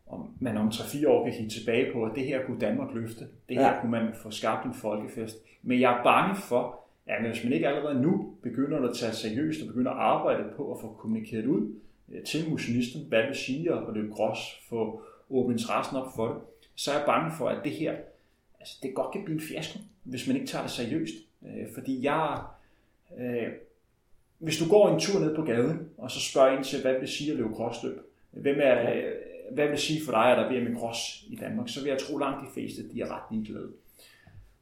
om man om 3-4 år kan kigge tilbage på, at det her kunne Danmark løfte. Det her ja. kunne man få skabt en folkefest. Men jeg er bange for, at hvis man ikke allerede nu begynder at tage seriøst og begynder at arbejde på at få kommunikeret ud øh, til motionisten, hvad det siger at løbe cross, få åbnet interessen op for det, så er jeg bange for, at det her, altså det godt kan blive en fiasko, hvis man ikke tager det seriøst. Øh, fordi jeg, øh, hvis du går en tur ned på gaden, og så spørger ind til, hvad vil det sige at løbe crossløb? Hvem er, øh, hvad vil det sige for dig, at der bliver med cross i Danmark? Så vil jeg tro langt de fleste, de er ret ligeglade.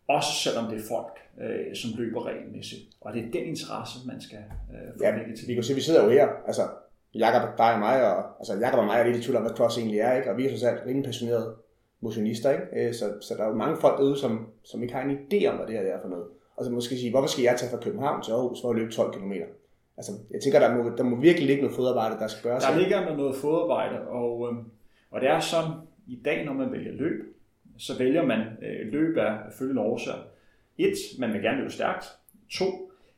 Også selvom det er folk, øh, som løber regelmæssigt. Og det er den interesse, man skal øh, få Ja, til. vi kan se, vi sidder jo her, altså Jakob, dig og mig, og, altså Jakob og mig er lidt i tvivl om, hvad cross egentlig er, ikke? og vi er så selv rimelig passionerede motionister, ikke? Øh, Så, så der er jo mange folk derude, som, som ikke har en idé om, hvad det her er for noget. Og så måske sige, hvorfor skal jeg tage fra København til Aarhus for at løbe 12 km? Altså, jeg tænker, der må, der må virkelig ligge noget fodarbejde, der skal gøres. Der ligger der noget fodarbejde, og, øh, og det er sådan, i dag, når man vælger løb, så vælger man øh, løb af følgende årsager. Et, man vil gerne løbe stærkt. To,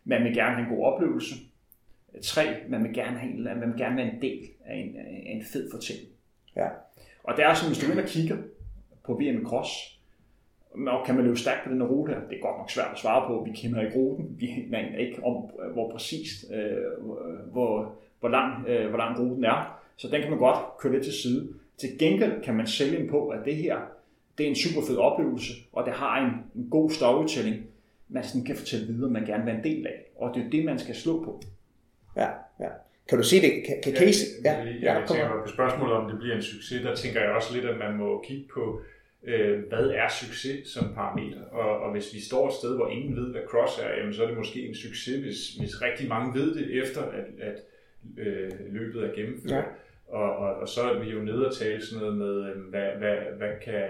man vil gerne have en god oplevelse. Tre, man vil gerne, have en, man vil gerne være en del af en, af en fed fortælling. Ja. Og det er sådan, hvis du ind og kigger på VM Cross, og kan man løbe stærkt på den rute her? Det er godt nok svært at svare på. Vi kender ikke ruten. Vi aner ikke om, hvor præcist, øh, hvor, hvor, lang, øh, hvor lang ruten er. Så den kan man godt køre lidt til side. Til gengæld kan man sælge ind på, at det her det er en super fed oplevelse, og det har en, en god storytelling, man sådan kan fortælle videre, man gerne vil være en del af. Og det er det, man skal slå på. Ja, ja. Kan du se det? Kan, kan Ja, Case? ja, Ja, jeg, ja, jeg tænker på spørgsmålet, om det bliver en succes, der tænker jeg også lidt, at man må kigge på, øh, hvad er succes som parameter. Og, og hvis vi står et sted, hvor ingen ved, hvad cross er, jamen, så er det måske en succes, hvis, hvis rigtig mange ved det, efter at, at øh, løbet er gennemført. Ja. Og, og, og så er vi jo nede og tale sådan noget med, øh, hvad, hvad, hvad kan,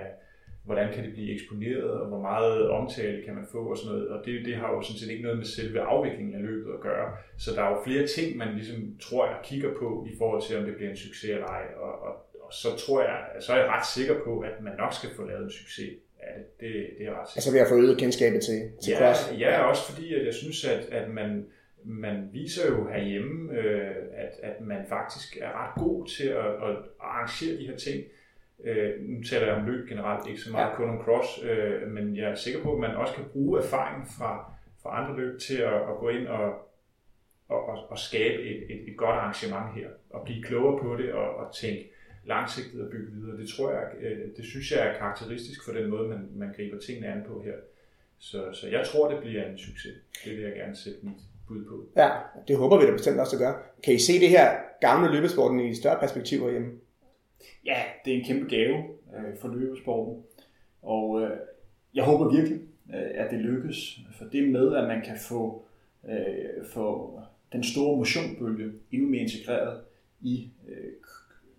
hvordan kan det blive eksponeret, og hvor meget omtale kan man få og sådan noget. Og det, det har jo sådan set ikke noget med selve afviklingen af løbet at gøre. Så der er jo flere ting, man ligesom tror jeg kigger på i forhold til, om det bliver en succes eller ej. Og, og, og så tror jeg, så er jeg ret sikker på, at man nok skal få lavet en succes af det. Det, det er ret sikker. Altså ved at få øget kendskabet til, til Ja, cross. ja, også fordi at jeg synes, at, at man, man viser jo herhjemme, øh, at, at man faktisk er ret god til at, at arrangere de her ting. Øh, nu taler jeg om løb generelt, ikke så meget Ja. kun om cross, øh, men jeg er sikker på, at man også kan bruge erfaring fra, fra andre løb til at, at gå ind og, og, og, og skabe et, et, et godt arrangement her, og blive klogere på det og, og tænke langsigtet og bygge videre. Det tror jeg, øh, det synes jeg er karakteristisk for den måde, man, man griber tingene an på her. Så, så jeg tror, det bliver en succes. Det vil jeg gerne sætte mit bud på. Ja, det håber vi da bestemt også at gøre. Kan I se det her gamle løbesporten i større perspektiv herhjemme? Ja, det er en kæmpe gave øh, for løbesporten. Og øh, jeg håber virkelig, øh, at det lykkes. For det med, at man kan få, øh, få den store motionbølge endnu mere integreret i øh,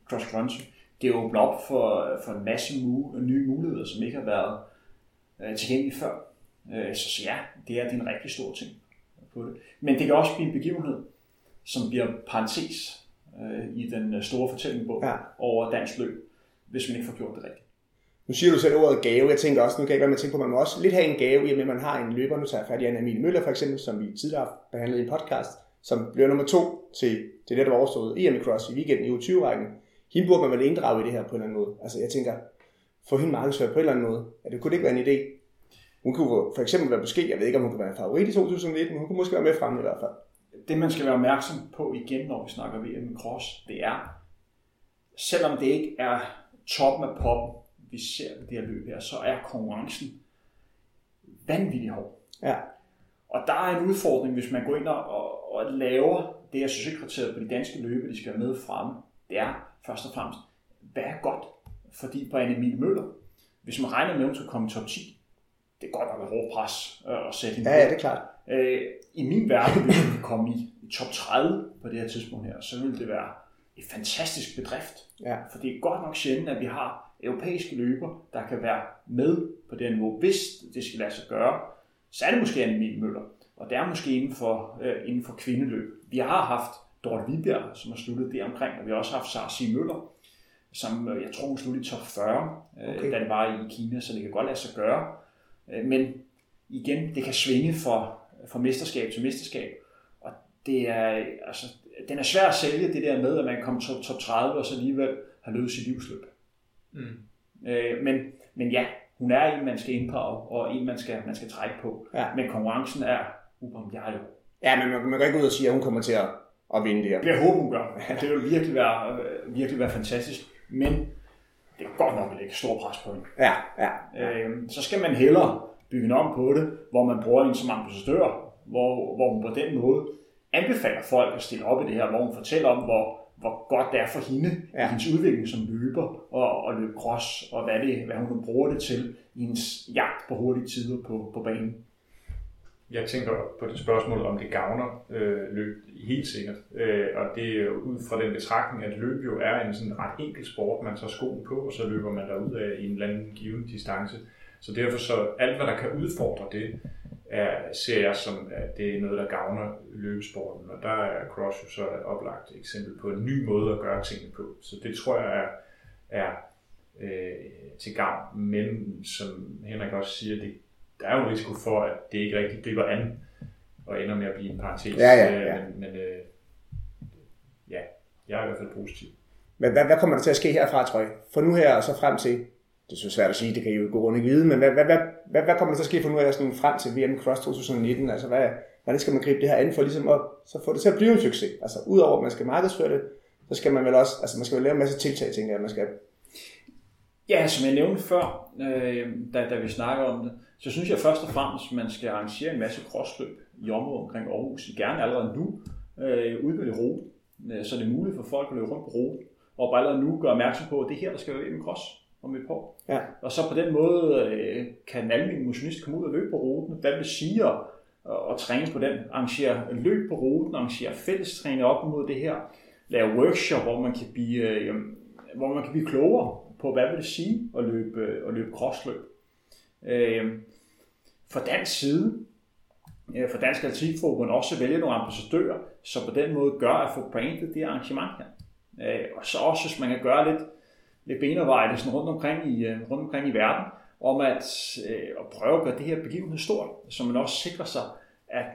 cross country. Det åbner op for, for en masse mu- nye muligheder, som ikke har været øh, tilgængelige før. Øh, så, så ja, det er, det er en rigtig stor ting på det. Men det kan også blive en begivenhed, som bliver parentes øh, i den øh, store fortællingbog Ja. over dansk løb, hvis man ikke får gjort det rigtigt. Nu siger du selv ordet gave. Jeg tænker også, nu kan jeg ikke være med at tænke på, at man må også lidt have en gave, i og med at man har en løber. Nu tager jeg fat i Anna Emilie Møller for eksempel, som vi tidligere har behandlet i en podcast, som bliver nummer to til, det, der var overstået EM i Cross i weekenden i U20-rækken. Hende burde man vel inddrage i det her på en eller anden måde. Altså jeg tænker, få hende markedsført på en eller anden måde. Ja, det kunne ikke være en idé. Hun kunne for eksempel være måske, jeg ved ikke, om hun kunne være en favorit i 2019, men hun kunne måske være med fremme i hvert fald. Det man skal være opmærksom på igen, når vi snakker VM i cross, det er, selvom det ikke er toppen af poppen, vi ser det her løb her, så er konkurrencen vanvittig hård. Ja, Og der er en udfordring, hvis man går ind og, og, og laver det her succeskriteriet på de danske løbe, de skal være med fremme. Det er først og fremmest, hvad er godt? Fordi på Anne Emilie Møller, hvis man regner med, at hun skal komme i top 10, det er godt nok et hårdt pres øh, at sætte hende ja, ja det er klart. Øh, I min verden, hvis vi komme i, i top 30 på det her tidspunkt her, så vil det være et fantastisk bedrift. Ja. For det er godt nok sjældent, at vi har europæiske løber, der kan være med på det niveau. Hvis det skal lade sig gøre, så er det måske Anne Emil Møller. Og det er måske inden for, øh, inden for kvindeløb. Vi har haft Dorte Vibjerg, som har sluttet det omkring, og vi har også haft Sara C. Møller, som øh, jeg tror, hun sluttede i top 40, øh, Okay. da den var i Kina, så det kan godt lade sig gøre. Øh, men igen, det kan svinge fra, fra mesterskab til mesterskab. Og det er, altså, den er svær at sælge, det der med, at man kommer top, top 30, og så alligevel har løbet sit livsløb. Mm. Øh, men, men ja, hun er en, man skal inddrage, og en, man skal, man skal trække på. Ja. Men konkurrencen er ubarmhjertig. Ja, men man, man kan ikke ud og sige, at hun kommer til at, at vinde det her. Jeg håber, hun gør. Det vil virkelig være, virkelig være fantastisk. Men det er godt nok at lægge stor pres på hende. Ja, ja. Øh, så skal man hellere bygge en om på det, hvor man bruger en som ambassadør, hvor, hvor hun på den måde anbefaler folk at stille op i det her, hvor hun fortæller om, hvor, hvor godt det er for hende ja. hendes udvikling som løber og, og løbe cross, og hvad, det, hvad hun bruger det til i hendes jagt på hurtige tider på, på banen. Jeg tænker på det spørgsmål, om det gavner øh, løb helt sikkert. Øh, og det er jo ud fra den betragtning, at løb jo er en sådan ret enkel sport. Man tager skoen på, og så løber man derud af i en eller anden given distance. Så derfor så alt, hvad der kan udfordre det, er, ser jeg som, at det er noget, der gavner løbesporten. Og der er cross jo så et oplagt eksempel på en ny måde at gøre tingene på. Så det tror jeg er, er øh, til gavn. Men som Henrik også siger, det, der er jo en risiko for, at det ikke rigtig griber an og ender med at blive en parentes. Ja, ja, ja. Men, men øh, ja, jeg er i hvert fald positiv. Men hvad, hvad kommer der til at ske herfra, tror jeg? For nu her og så frem til, det er så svært at sige, det kan I jo gå rundt ikke vide, men hvad, hvad, hvad, hvad, hvad kommer der så ske for nu af sådan frem til VM Cross 2019? Altså hvad, hvordan skal man gribe det her an for ligesom at så få det til at blive en succes? Altså udover at man skal markedsføre det, så skal man vel også, altså man skal vel lave en masse tiltag, tænker jeg, man skal. Ja, som jeg nævnte før, øh, da, da vi snakker om det, så synes jeg først og fremmest, at man skal arrangere en masse crossløb i området omkring Aarhus. Gerne allerede nu øh, udvælge rute, øh, så det er muligt for folk at løbe rundt på rute, og bare allerede nu gøre opmærksom på, at det er her, der skal være en cross om et par år. Ja. Og så på den måde øh, kan en almindelig motionist komme ud og løbe på ruten. Hvad vil sige at, at træne på den? Arrangere løb på ruten, arrangere fællestræning op mod det her, lave workshop, hvor man kan blive, øh, hvor man kan blive klogere på, hvad vil det sige at løbe, øh, at løbe crossløb. Øh, fra dansk side, øh, for Dansk Atletikforbund også vælge nogle ambassadører, så på den måde gør at få brandet det arrangement her. Øh, og så også, hvis man kan gøre lidt, lidt benarbejde sådan rundt, omkring i, øh, rundt omkring i verden, om at, at prøve at gøre det her begivenhed stort, så man også sikrer sig, at,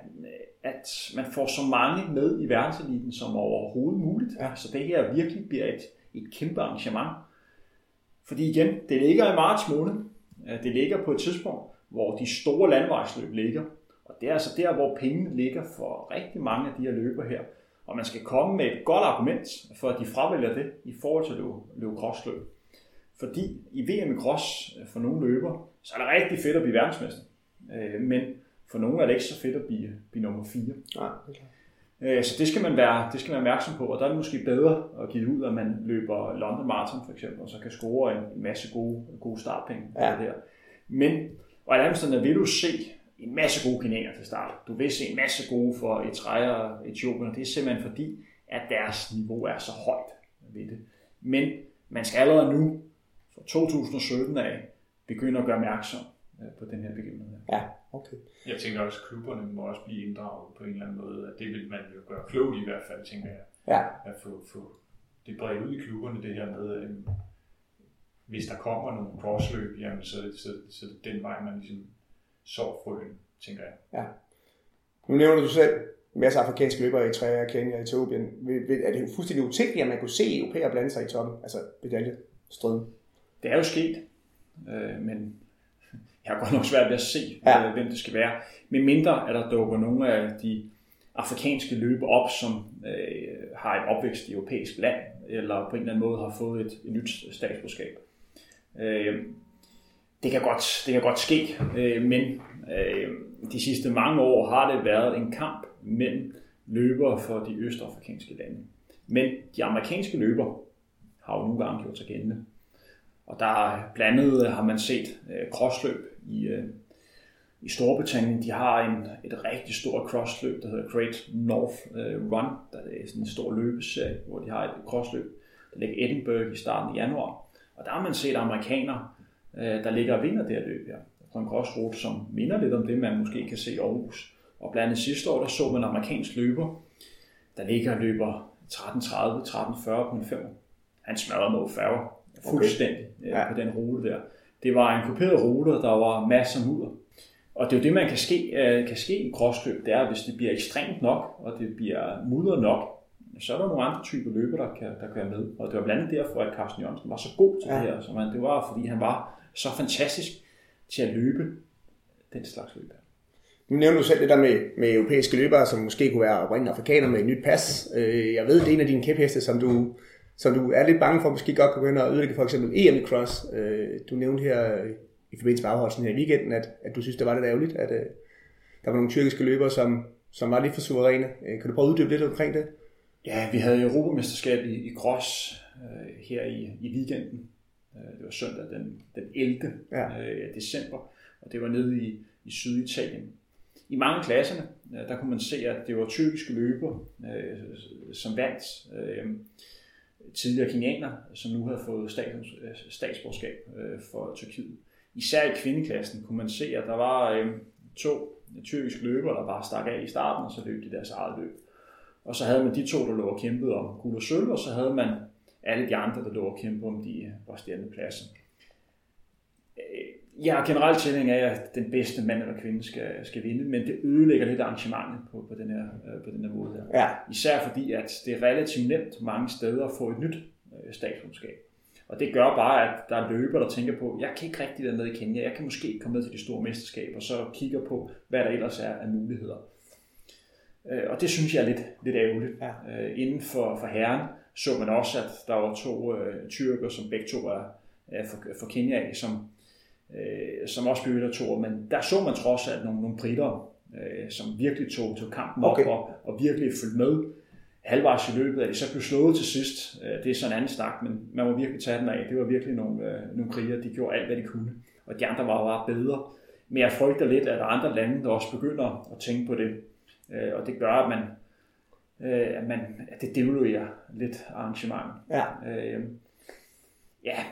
at man får så mange med i verdenseliten som overhovedet muligt. Ja. Så det her virkelig bliver et, et kæmpe arrangement. Fordi igen, det ligger i marts måned. Det ligger på et tidspunkt, hvor de store landvejsløb ligger. Og det er altså der, hvor pengene ligger for rigtig mange af de her løber her. Og man skal komme med et godt argument for, at de fravælger det i forhold til at løbe, løbe crossløb. Fordi i VM i cross for nogle løber, så er det rigtig fedt at blive verdensmester. Øh, men for nogle er det ikke så fedt at blive, blive nummer 4. Nej, okay. Øh, så det skal, man være, det skal man være opmærksom på, og der er det måske bedre at give ud, at man løber London Marathon for eksempel, og så kan score en masse gode, gode startpenge. Ja. Der. Men og Amsterdam vil du se en masse gode kanaler til start. Du vil se en masse gode for Eritrea og Etiopien, og det er simpelthen fordi, at deres niveau er så højt ved det. Men man skal allerede nu, fra 2017 af, begynde at gøre opmærksom øh, på den her begivenhed. Ja, okay. Jeg tænker også, at klubberne må også blive inddraget på en eller anden måde. At det vil man jo gøre klogt i hvert fald, tænker jeg. Ja. At få, få det bredt ud i klubberne, det her med, at hvis der kommer nogle crossløb, jamen så, så, så den vej, man ligesom så frøen, tænker jeg. Ja. Nu nævner du selv masser af afrikanske løbere i Eritrea, Kenya, Etiopien. Er det fuldstændig utænkeligt, at man kunne se europæer blande sig i toppen, altså medaljestrøden? Det er jo sket, øh, men jeg har godt nok svært ved at se, ja. Øh, hvem det skal være. Med mindre, at der dukker nogle af de afrikanske løber op, som øh, har et opvækst i europæisk land, eller på en eller anden måde har fået et, et nyt statsborgerskab. Øh, det, kan godt, det kan godt ske, øh, men øh, de sidste mange år har det været en kamp mellem løbere for de østafrikanske lande. Men de amerikanske løbere har jo nogle gange gjort sig gældende. Og der blandt andet øh, har man set øh, crossløb i, øh, i Storbritannien. De har en, et rigtig stort crossløb, der hedder Great North øh, Run. Der er sådan en stor løbeserie, hvor de har et crossløb, der ligger Edinburgh i starten af januar. Og der har man set amerikanere, øh, der ligger og vinder det her løb her. På en crossrute, som minder lidt om det, man måske kan se i Aarhus. Og blandt andet sidste år, der så man en amerikansk løber, der ligger og løber 13.30, 13.40 på en 5. Han smadrede mod færger fuldstændig okay. ja. på den rute der. Det var en kuperet rute, der var masser af mudder. Og det er jo det, man kan ske, øh, kan ske i crossløb, det er, hvis det bliver ekstremt nok, og det bliver mudder nok, så er der nogle andre typer løber, der kan, der kan være med. Og det var blandt andet derfor, at Carsten Jørgensen var så god til ja. det her. Så man, det var, fordi han var så fantastisk til at løbe den slags løb. Nu nævner du selv det der med, med europæiske løbere, som måske kunne være oprindelige afrikanere med et nyt pas. Øh, jeg ved, det er en af dine kæpheste, som du, som du er lidt bange for, måske godt kan begynde at ødelægge for eksempel EM Cross. Øh, du nævnte her i forbindelse med afholdelsen her i weekenden, at, at du synes, det var lidt ærgerligt, at der var nogle tyrkiske løbere, som, som var lidt for suveræne. Kan du prøve at uddybe lidt omkring det? Ja, vi havde Europamesterskab i, i Gros øh, her i, i weekenden. Øh, det var søndag den, den 11. Ja. Øh, december, og det var nede i, i Syditalien. I mange klasserne, øh, der kunne man se, at det var tyrkiske løber, øh, som vandt. Øh, tidligere kenianer, som nu havde fået stats, statsborgerskab øh, for Tyrkiet. Især i kvindeklassen kunne man se, at der var øh, to tyrkiske løbere, der bare stak af i starten, og så løb de deres eget løb. Og så havde man de to, der lå og kæmpede om guld og sølv, og så havde man alle de andre, der lå og kæmpede om de resterende pladser. Jeg er generelt tilhænger af, at den bedste mand eller kvinde skal, skal vinde, men det ødelægger lidt arrangementet på, på, den, her, øh, på den her måde her. Ja. Især fordi, at det er relativt nemt mange steder at få et nyt øh, statskunskab. Og det gør bare, at der er løber, der tænker på, jeg kan ikke rigtig være med i Kenya, jeg kan måske komme med til de store mesterskaber, og så kigger på, hvad der ellers er af muligheder. Øh, og det synes jeg er lidt, lidt ærgerligt. Ja. Øh, inden for, for herren så man også, at der var to øh, tyrker, som begge to er, er for, for Kenya, som øh, som også blev to men der så man trods alt nogle, nogle britter, øh, som virkelig tog, tog kampen okay. op og, og virkelig fulgte med halvvejs i løbet af det. Så blev slået til sidst. Øh, det er sådan en anden snak, men man må virkelig tage den af. Det var virkelig nogle, øh, nogle kriger, de gjorde alt, hvad de kunne. Og de andre var bare bedre. Men jeg frygter lidt, at andre lande der også begynder at tænke på det. Øh, og det gør, at man, øh, at, man at det devaluerer lidt arrangement. Ja. Øh, ja,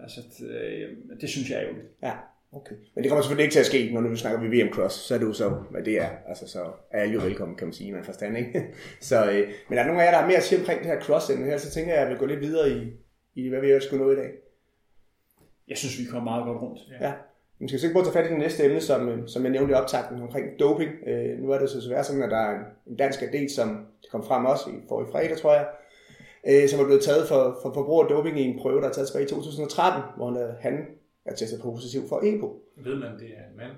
Altså, det, det synes jeg er ærgerligt. Ja, okay. Men det kommer selvfølgelig ikke til at ske, når nu snakker vi VM Cross, så er det jo så, hvad det er. Altså, så er alle jo velkommen, kan man sige, man forstand, ikke? Så, øh, men er der nogen af jer, der har mere at sige omkring det her cross her, så tænker jeg, at jeg vil gå lidt videre i, i hvad vi ellers skulle nå i dag. Jeg synes, vi kommer meget godt rundt. Ja. ja. Vi skal sikkert prøve at tage fat i det næste emne, som, øh, som jeg nævnte i optakten omkring doping. Øh, nu er det så svært sådan, at der er en dansk atlet, som kom frem også i forrige fredag, tror jeg, øh, som er blevet taget for, for forbrug af doping i en prøve, der er taget tilbage i 2013, hvor han, han er testet positiv for EPO. Ved man, det er en mand?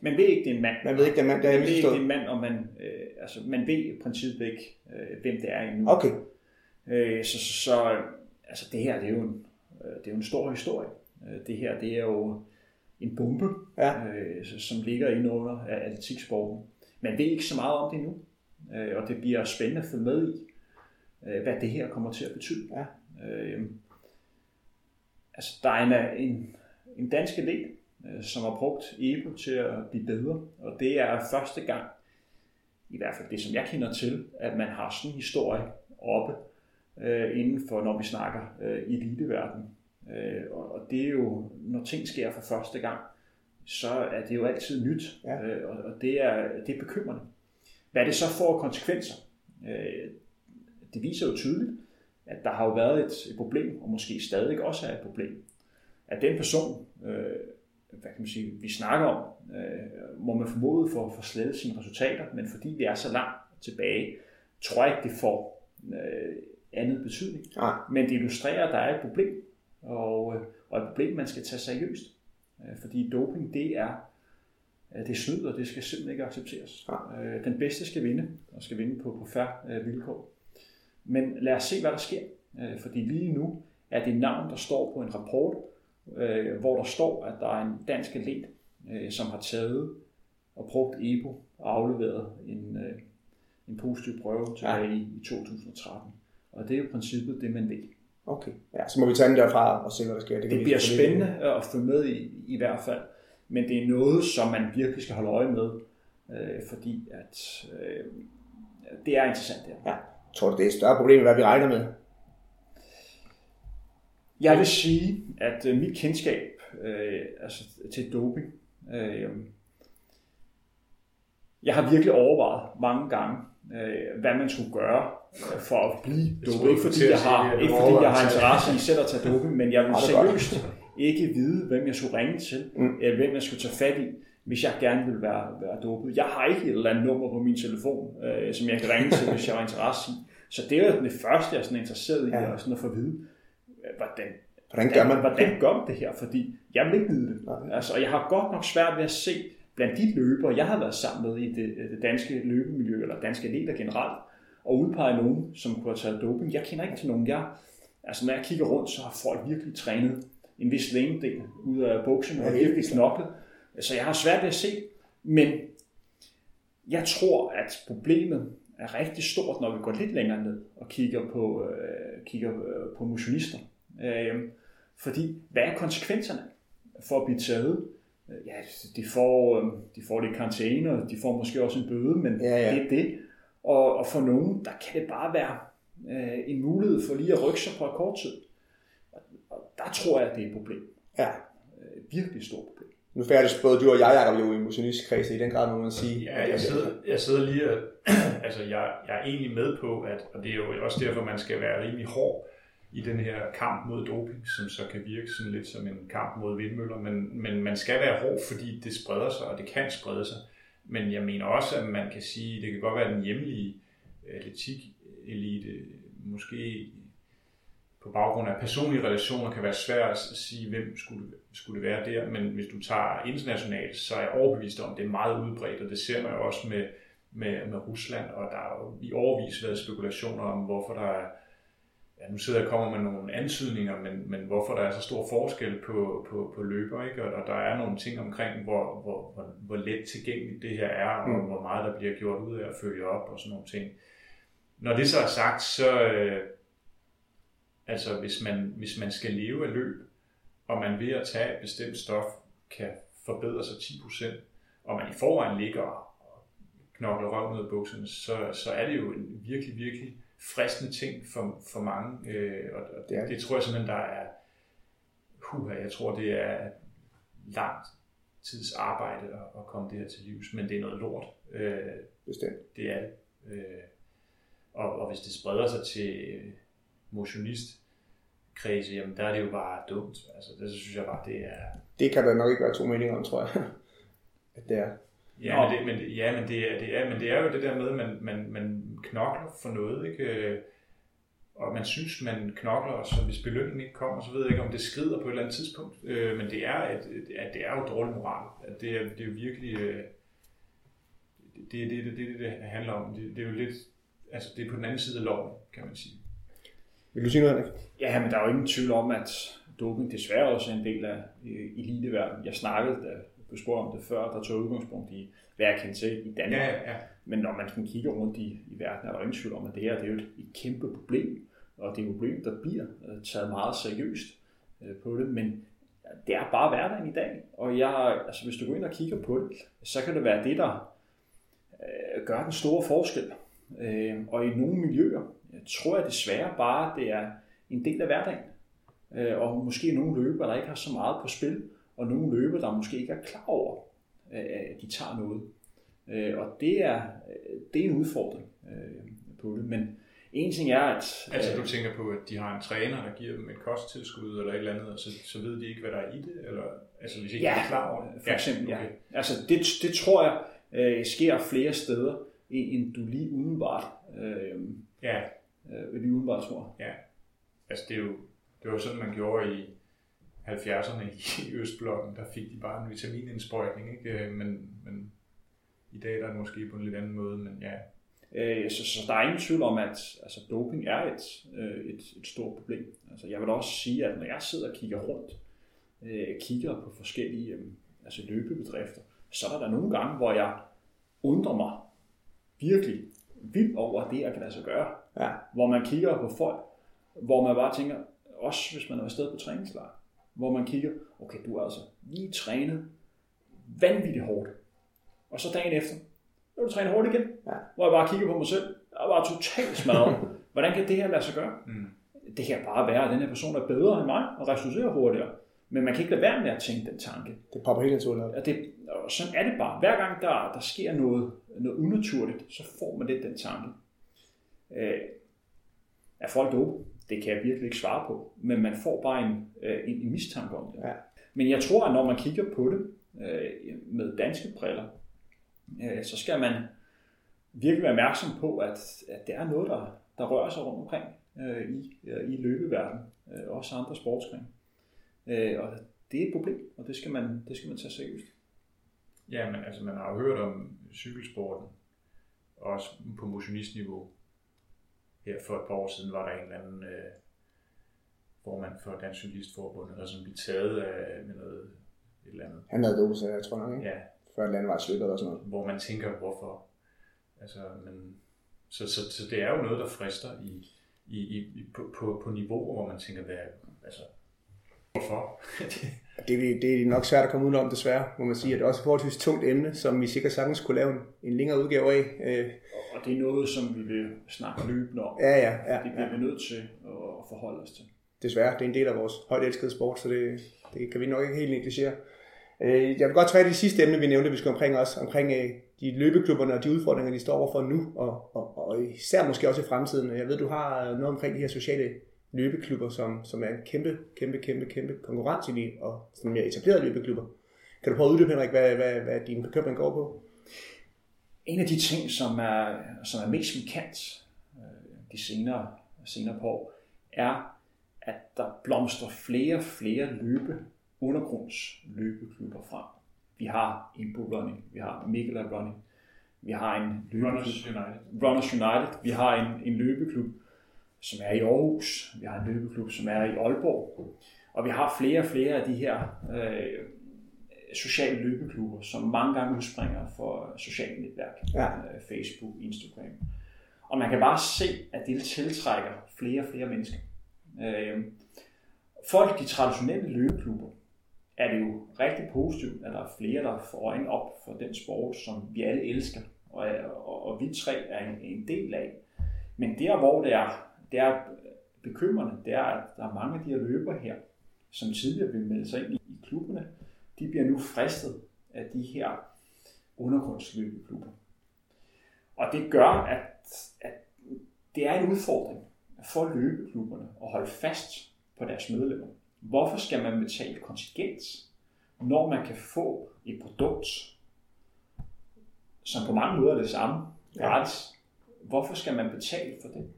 Man ved ikke, det er en mand. Man ved ikke, det er en mand. Det er man ved ikke, det er en mand, og man, øh, altså, man ved i princippet ikke, øh, hvem det er endnu. Okay. Øh, så, så, så altså, det her, det er jo en, øh, det er jo en stor historie. Øh, det her, det er jo en bombe, ja. øh, som ligger inde under atletiksporten. Man ved ikke så meget om det endnu, øh, og det bliver spændende at følge med i øh, hvad det her kommer til at betyde. Ja. Øh, altså, der er en, en, en dansk elev, øh, som har brugt EBO til at blive bedre, og det er første gang, i hvert fald det, som jeg kender til, at man har sådan en historie oppe øh, inden for, når vi snakker øh, eliteverden. Øh, og, det er jo, når ting sker for første gang, så er det jo altid nyt, ja. øh, og, og det, er, det er bekymrende. Hvad det så får konsekvenser, øh, det viser jo tydeligt, at der har jo været et, et problem, og måske stadig også er et problem, at den person, øh, hvad kan man sige, vi snakker om, øh, må man formode for at få slettet sine resultater, men fordi vi er så langt tilbage, tror jeg ikke, det får øh, andet betydning. Ja. Men det illustrerer, at der er et problem, og, øh, og et problem, man skal tage seriøst. Øh, fordi doping, det er det er snyd, og det skal simpelthen ikke accepteres. Ja. Øh, den bedste skal vinde, og skal vinde på, på færre vilkår. Men lad os se, hvad der sker. Øh, fordi lige nu er det navn, der står på en rapport, øh, hvor der står, at der er en dansk atlet, øh, som har taget og brugt EPO og afleveret en, en positiv prøve tilbage ja. i, i 2013. Og det er jo princippet det, man ved. Okay, ja, så må vi tage den derfra og se, hvad der sker. Det, det bliver spændende at følge med i, i hvert fald. Men det er noget, som man virkelig skal holde øje med, øh, fordi at øh, det er interessant. Der. Ja. Tror du, det er et større problem, hvad vi regner med? Jeg vil sige, at øh, mit kendskab øh, altså, til doping, øh, jeg har virkelig overvejet mange gange, øh, hvad man skulle gøre for at blive dopet. Ikke fordi jeg har, ikke fordi jeg har interesse i selv at tage doping, men jeg vil seriøst ikke vide, hvem jeg skulle ringe til, mm. eller hvem jeg skulle tage fat i, hvis jeg gerne vil være, være dopet. Jeg har ikke et eller andet nummer på min telefon, øh, som jeg kan ringe til, hvis jeg har interesse i. Så det er jo det første, jeg er sådan interesseret i, ja. at, sådan at få at vide, hvordan, hvordan gør man, hvordan gør man det her? Fordi jeg vil ikke vide det. Nej. Altså, og jeg har godt nok svært ved at se, blandt de løbere, jeg har været sammen med i det, det danske løbemiljø, eller danske atleter generelt, og udpege nogen, som kunne have taget doping. Jeg kender ikke til nogen. Jeg, altså, når jeg kigger rundt, så har folk virkelig trænet en vis længdel ud af buksen, og virkelig knoklet. Så jeg har svært ved at se, men jeg tror, at problemet er rigtig stort, når vi går lidt længere ned og kigger på, øh, kigger øh, på motionister. Øh, fordi, hvad er konsekvenserne for at blive taget? Øh, ja, de får, øh, de får lidt karantæne, og de får måske også en bøde, men Ja, ja. det er det. Og, og for nogen, der kan det bare være øh, en mulighed for lige at rykke sig på et kort tid. Og, og der tror jeg, at det er et problem. Ja. Øh, virkelig et stort problem. Nu færdes både du og jeg, Jacob, jo i motionistkredse i den grad, må man sige. Ja, jeg sidder, jeg sidder lige og, altså jeg, jeg er egentlig med på, at, og det er jo også derfor, man skal være rimelig hård i den her kamp mod doping, som så kan virke sådan lidt som en kamp mod vindmøller, men, men man skal være hård, fordi det spreder sig, og det kan sprede sig. Men jeg mener også, at man kan sige, det kan godt være den hjemlige atletik-elite, måske på baggrund af personlige relationer kan være svært at sige, hvem skulle, skulle det være der, men hvis du tager internationalt, så er jeg overbevist om, at det er meget udbredt, og det ser man jo også med, med, med Rusland, og der har jo i overvis været spekulationer om, hvorfor der er, ja, nu sidder jeg og kommer med nogle antydninger, men, men hvorfor der er så stor forskel på, på, på løber, ikke? Og, og der er nogle ting omkring, hvor, hvor, hvor, hvor let tilgængeligt det her er, og Mm. hvor meget der bliver gjort ud af at følge op og sådan nogle ting. Når det så er sagt, så, øh, Altså hvis man, hvis man skal leve af løb, og man ved at tage et bestemt stof kan forbedre sig 10%, og man i forvejen ligger og knokler røven ud af bukserne, så, så er det jo en virkelig, virkelig fristende ting for, for mange. Øh, og og Det det, tror jeg simpelthen, der er, huha, jeg tror det er langt tids arbejde at, at komme det her til livs, men det er noget lort. Øh, Bestemt. det er det. Øh, og, og hvis det spreder sig til motionist kredse, jamen der er det jo bare dumt. Altså, det synes jeg bare, det er... Det kan der nok ikke være to meninger om, tror jeg. At det er. Ja, men det, men, ja, men det, er, det er, men det er jo det der med, at man, man, man knokler for noget, ikke? Øh, Og man synes, man knokler, og så hvis belønningen ikke kommer, så ved jeg ikke, om det skrider på et eller andet tidspunkt. Øh, Men det er, et, at det er jo dårlig moral. At det, er, det er jo virkelig... øh, Det er det, det, det, det, det handler om. Det, det er jo lidt... Altså, det er på den anden side af loven, kan man sige. Vil du sige noget, Henrik? Ja, men der er jo ingen tvivl om, at doping desværre også er en del af øh, eliteverdenen. Jeg snakkede, da du spurgte om det før, der tog udgangspunkt i, hvad jeg kendte til i Danmark. Ja, ja. Men når man sådan kigger rundt i, i verden, er der ingen tvivl om, at det her det er jo et, et kæmpe problem. Og det er et problem, der bliver øh, taget meget seriøst øh, på det. Men det er bare hverdagen i dag. Og jeg, altså, hvis du går ind og kigger på det, så kan det være det, der øh, gør den store forskel. Øh, og i nogle miljøer, jeg tror jeg desværre bare, det er en del af hverdagen. Øh, og måske nogle løber, der ikke har så meget på spil, og nogle løber, der måske ikke er klar over, øh, at de tager noget. Øh, og det er, øh, det er en udfordring på det. Men en ting er, at... Altså, du tænker på, at de har en træner, der giver dem et kosttilskud eller et eller andet, og så, så ved de ikke, hvad der er i det? Eller, altså, hvis ikke Ja, de er klar over det? for eksempel, ja. okay. Altså, det, det tror jeg øh, sker flere steder, end du lige umiddelbart, øh, Ja, øh, lige umiddelbart tror. altså det er jo det var sådan, man gjorde i 70'erne i Østblokken. Der fik de bare en vitaminindsprøjtning, ikke? Øh, Men, men i dag der er det måske på en lidt anden måde, men ja. Øh, så, så der er ingen tvivl om, at altså, doping er et, øh, et, et stort problem. Altså, jeg vil også sige, at når jeg sidder og kigger rundt, øh, kigger på forskellige øh, altså løbebedrifter, så er der, nogle gange, hvor jeg undrer mig virkelig vildt over, at det her kan lade sig gøre. Ja. Hvor man kigger på folk, hvor man bare tænker, også hvis man er afsted på træningslejr, hvor man kigger, okay, du er altså lige trænet vanvittigt hårdt. Og så dagen efter, så vil du træne hårdt igen. Ja. Hvor jeg bare kigger på mig selv, og var totalt smadret. Hvordan kan det her lade sig gøre? Mm. Det kan bare være, at den her person er bedre end mig og restituerer hurtigere. Men man kan ikke lade være med at tænke den tanke. Det popper helt naturligt op. Og, det, og sådan er det bare. Hver gang der, der sker noget, noget unaturligt, så får man lidt den tanke. Øh, er folk dope? Det kan jeg virkelig ikke svare på. Men man får bare en, øh, en, en mistanke om det. Ja. Men jeg tror, at når man kigger på det øh, med danske briller, øh, så skal man virkelig være opmærksom på, at, at det er noget, der, der rører sig rundt omkring øh, i, øh, i løbeverdenen. Øh, også andre sportsgrene. Øh, og det er et problem, og det skal man, det skal man tage seriøst. Ja, men altså, man har jo hørt om cykelsporten, også på motionistniveau. Her for et par år siden var der en eller anden øh, formand for Dansk Cyklistforbund, der sådan blev taget af med noget et eller andet. Han havde sig, jeg tror nok, ikke? Ja, Før landevejsløbet eller sådan noget. hvor man tænker, hvorfor. Altså, men Så, så, så det er jo noget, der frister i, i, i, på, på, på niveauer, hvor man tænker, hvad, altså, hvorfor? det, det er nok svært at komme udenom, desværre, må man sige. At det er også et forholdsvis tungt emne, som vi sikkert sagtens kunne lave en, en længere udgave af. Øh, Og det er noget, som vi vil snakke løbende om. ja, ja, ja, Det bliver ja. vi nødt til at forholde os til. Desværre, det er en del af vores højt elskede sport, så det, det kan vi nok ikke helt negligere. Øh, Jeg vil godt tage det sidste emne, vi nævnte, vi skal omkring os, omkring øh, de løbeklubberne og de udfordringer, de står overfor nu, og, og, og især måske også i fremtiden. Jeg ved, du har noget omkring de her sociale løbeklubber, som, som er en kæmpe, kæmpe, kæmpe, kæmpe konkurrence i, og som er etablerede løbeklubber. Kan du prøve at uddybe, Henrik, hvad, hvad, hvad din bekymring går på? En af de ting, som er, som er mest markant øh, de senere, senere på år, er, at der blomstrer flere og flere løbe, undergrundsløbeklubber frem. Vi har Impo Running, vi har Mikela Running, vi har en løbeklub, Runners United. Runners United, vi har en, en løbeklub, som er i Aarhus, vi har en løbeklub, som er i Aalborg, og vi har flere og flere af de her øh, sociale løbeklubber, som mange gange udspringer for sociale netværk, Ja. øh, Facebook, Instagram. Og man kan bare se, at det tiltrækker flere og flere mennesker. Øh, for de traditionelle løbeklubber er det jo rigtig positivt, at der er flere, der får øjnene op for den sport, som vi alle elsker, og, og, og vi tre er en, en del af. Men der, hvor det er, det er bekymrende, det er, at der er mange af de her løbere her, som tidligere ville melde sig ind i, klubberne, de bliver nu fristet af de her undergrundsløbeklubber. Og det gør, at, at det er en udfordring for løbeklubberne at holde fast på deres medlemmer. Hvorfor skal man betale kontingent, når man kan få et produkt, som på mange måder er det samme, gratis? Hvorfor skal man betale for det?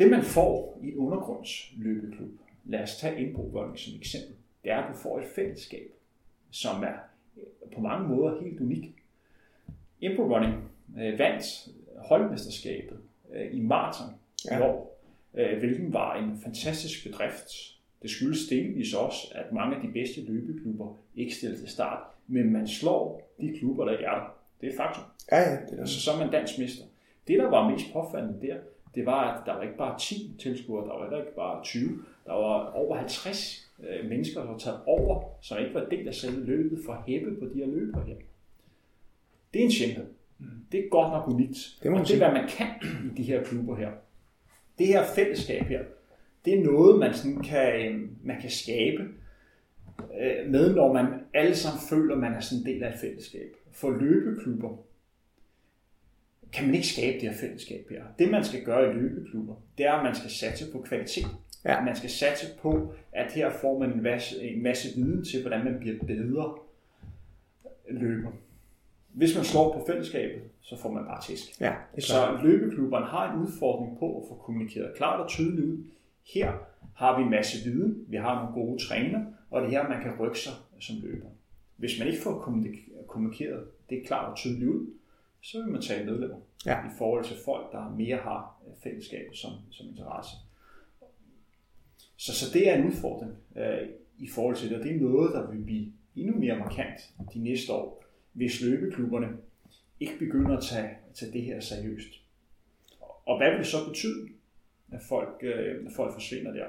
Det man får i en undergrundsløbeklub, lad os tage indbrugvoldning som eksempel, det er, at du får et fællesskab, som er øh, på mange måder helt unik. Impro Running øh, vandt holdmesterskabet øh, i maraton ja. i år, øh, hvilken var en fantastisk bedrift. Det skyldes delvis også, at mange af de bedste løbeklubber ikke stiller til start, men man slår de klubber, der ikke er der. Det er et faktum. Ja, ja, det er. Så, så er man dansk mester. Det, der var mest påfaldende der, det var, at der var ikke bare 10 tilskuere, der var heller ikke bare 20. Der var over 50 øh, mennesker, der var taget over, som ikke var del af selve løbet for at hæppe på de her løbere her. Det er en sjældenhed. Det er godt nok unikt. Det må og det er, hvad man kan i de her klubber her. Det her fællesskab her, det er noget, man, sådan kan, øh, man kan skabe øh, med, når man alle sammen føler, at man er sådan en del af et fællesskab. For løbeklubber kan man ikke skabe det her fællesskab her. Det, man skal gøre i løbeklubber, det er, at man skal satse på kvalitet. Ja. Man skal satse på, at her får man en masse, en masse viden til, hvordan man bliver bedre løber. Hvis man slår på fællesskabet, så får man bare tæsk. Ja. Så løbeklubberne har en udfordring på at få kommunikeret klart og tydeligt ud. Her har vi en masse viden, vi har nogle gode træner, og det er her, man kan rykke sig som løber. Hvis man ikke får kommunik- kommunikeret det klart og tydeligt ud, så vil man tage medlemmer Ja. i forhold til folk, der mere har øh, fællesskabet som, som interesse. Så, så det er en udfordring øh, i forhold til det, og det er noget, der vil blive endnu mere markant de næste år, hvis løbeklubberne ikke begynder at tage, tage det her seriøst. Og hvad vil det så betyde, at folk, øh, at folk forsvinder der?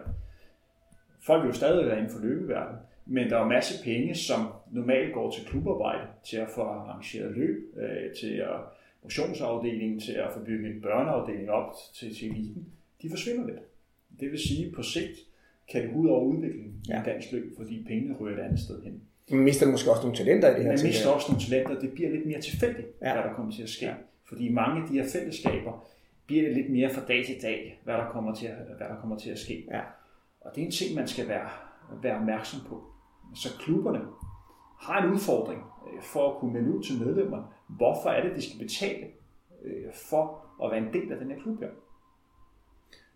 Folk vil jo stadig være inden for løbeverdenen, men der er jo masse penge, som normalt går til klubarbejde, til at få arrangeret løb, øh, til at motionsafdelingen, til at få bygget en børneafdeling op til, til eliten. De forsvinder lidt. Det vil sige, at på sigt kan det ud over udviklingen ja. I dansk løb, fordi pengene ryger et andet sted hen. Man mister måske også nogle talenter i det her. Man mister også nogle talenter, det bliver lidt mere tilfældigt, ja. Hvad der kommer til at ske. Ja. Fordi mange af de her fællesskaber bliver det lidt mere fra dag til dag, hvad der kommer til at, hvad der kommer til at ske. Ja. Og det er en ting, man skal være, være opmærksom på. Så klubberne har en udfordring øh, for at kunne melde ud til medlemmerne, hvorfor er det, de skal betale øh, for at være en del af den her klub her.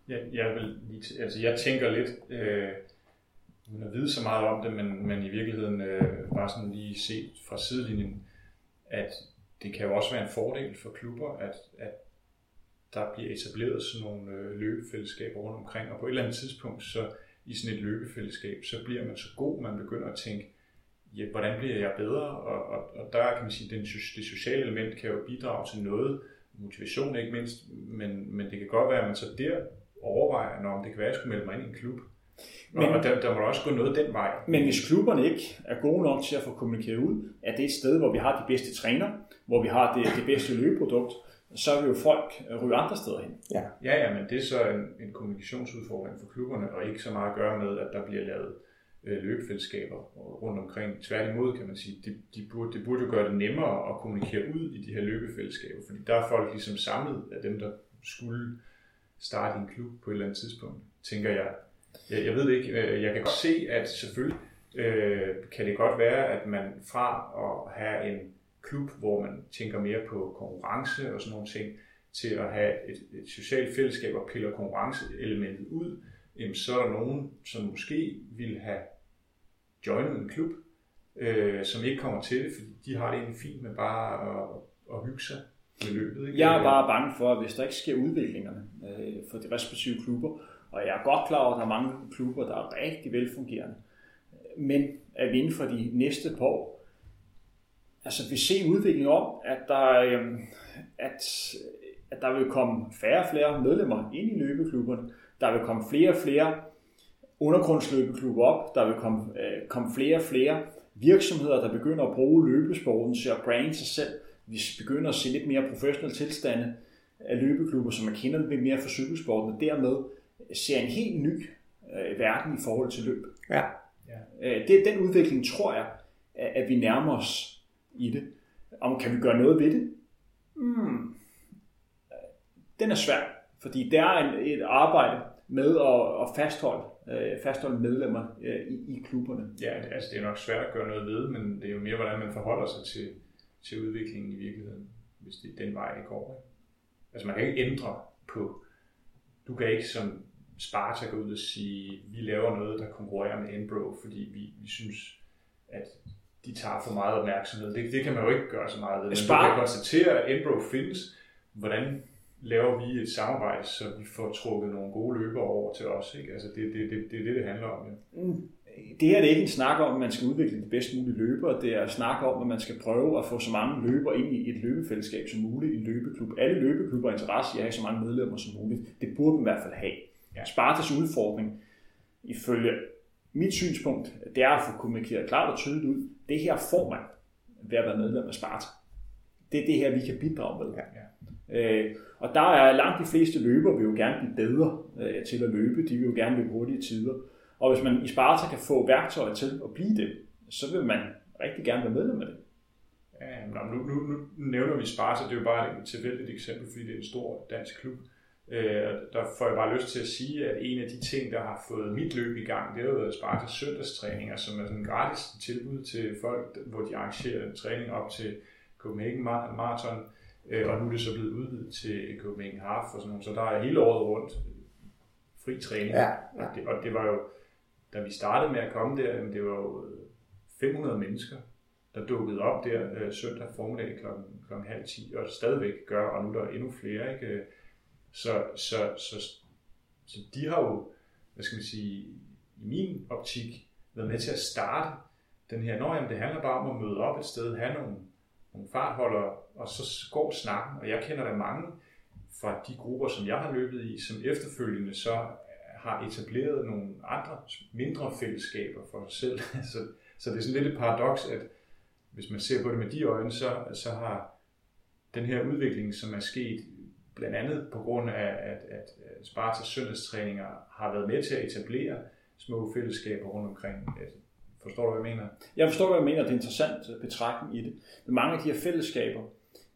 Jeg, jeg, vil altså jeg tænker lidt, øh, uden at vide så meget om det, men, men i virkeligheden øh, bare sådan lige set fra sidelinjen, at det kan jo også være en fordel for klubber, at, at der bliver etableret sådan nogle øh, løbefællesskaber rundt omkring, og på et eller andet tidspunkt, så i sådan et løbefællesskab, så bliver man så god, man begynder at tænke, ja, hvordan bliver jeg bedre? Og, og, og der kan man sige, at det sociale element kan jo bidrage til noget, motivation ikke mindst, men, men det kan godt være, at man så der overvejer, når det kan være, at jeg skulle melde mig ind i en klub. Men, og der, der må også gå noget den vej. Men hvis klubberne ikke er gode nok til at få kommunikeret ud, at det er et sted, hvor vi har de bedste træner, hvor vi har det, det bedste løbeprodukt, så vil jo folk ryge andre steder hen. Ja, ja, ja men det er så en, en kommunikationsudfordring for klubberne, og ikke så meget at gøre med, at der bliver lavet øh, Øh, løbefællesskaber rundt omkring. Tværtimod kan man sige, de, de burde, det burde jo gøre det nemmere at kommunikere ud i de her løbefællesskaber, fordi der er folk ligesom samlet af dem, der skulle starte en klub på et eller andet tidspunkt, tænker jeg. Jeg, jeg ved ikke, øh, jeg kan godt se, at selvfølgelig øh, kan det godt være, at man fra at have en klub, hvor man tænker mere på konkurrence og sådan nogle ting, til at have et, et socialt fællesskab og piller konkurrenceelementet ud, jamen, så er der nogen, som måske vil have joinet en klub, øh, som ikke kommer til det, fordi de har det egentlig fint med bare at, at hygge sig med løbet. Ikke? Jeg er bare bange for, at hvis der ikke sker udviklingerne øh, for de respektive klubber, og jeg er godt klar over, at der er mange klubber, der er rigtig velfungerende, men at vi inden for de næste par år, altså vi ser udviklingen om, at der, øh, at, at der vil komme færre og flere medlemmer ind i løbeklubberne, der vil komme flere og flere undergrundsløbeklubber op. Der vil komme, øh, komme flere og flere virksomheder, der begynder at bruge løbesporten til at brande sig selv. Vi begynder at se lidt mere professionelle tilstande af løbeklubber, som man kender lidt mere fra cykelsporten, og dermed ser en helt ny øh, verden i forhold til løb. Ja. ja. Øh, det, den udvikling tror jeg, at vi nærmer os i det. Om kan vi gøre noget ved det? Hmm. Den er svær. Fordi der er en, et arbejde med at, at fastholde, øh, fastholde medlemmer øh, i, i klubberne. Ja, altså det er nok svært at gøre noget ved, men det er jo mere, hvordan man forholder sig til, til udviklingen i virkeligheden, hvis det er den vej, det går. Ikke? Altså man kan ikke ændre på, du kan ikke som Sparta gå ud og sige, vi laver noget, der konkurrerer med Enbro, fordi vi, vi synes, at de tager for meget opmærksomhed. Det, det kan man jo ikke gøre så meget ved. Men Spar- du kan konstatere, at Enbro findes. Hvordan laver vi et samarbejde, så vi får trukket nogle gode løbere over til os. Ikke? Altså det, det, det, det er det, det handler om. Ja. Mm. Det her det er ikke en snak om, at man skal udvikle de bedst mulige løbere. Det er at snakke om, at man skal prøve at få så mange løbere ind i et løbefællesskab som muligt i en løbeklub. Alle løbeklubber har interesse i at have så mange medlemmer som muligt. Det burde man i hvert fald have. Ja. Spartas udfordring, ifølge mit synspunkt, det er at få kommunikeret klart og tydeligt ud. Det her får man ved at være medlem af Sparta. Det er det her, vi kan bidrage med. Ja, ja. Øh, og der er langt de fleste løbere vil jo gerne blive bedre øh, til at løbe. De vil jo gerne løbe hurtige tider. Og hvis man i Sparta kan få værktøjer til at blive det, så vil man rigtig gerne være medlem af det. Ja, nu, nu, nu nævner vi Sparta, det er jo bare et tilfældigt eksempel, fordi det er en stor dansk klub. Øh, der får jeg bare lyst til at sige, at en af de ting, der har fået mit løb i gang, det er jo Spartas søndagstræninger, som er sådan en gratis tilbud til folk, hvor de arrangerer en træning op til Copenhagen Marathon Øh, og nu er det så blevet udvidet til Copenhagen Half og sådan noget. Så der er hele året rundt fri træning. Ja, ja. Og, det, og det var jo, da vi startede med at komme der, det var jo 500 øh, mennesker, der dukkede op der øh, søndag formiddag kl. kl. halv 10, og stadigvæk gør, og nu er der endnu flere. Ikke? Så, så, så, så de har jo, hvad skal man sige, i min optik, været med til at starte den her, når jamen, det handler bare om at møde op et sted, have nogle nogle fartholder, og så går snakken, og jeg kender der mange fra de grupper, som jeg har løbet i, som efterfølgende så har etableret nogle andre mindre fællesskaber for sig selv. så, så det er sådan lidt et paradoks, at hvis man ser på det med de øjne, så, så har den her udvikling, som er sket blandt andet på grund af, at, at Spartas søndagstræninger har været med til at etablere små fællesskaber rundt omkring, øh, Forstår du, hvad jeg mener? Jeg forstår, hvad jeg mener. Det er en interessant øh, betragtning i det. Men mange af de her fællesskaber,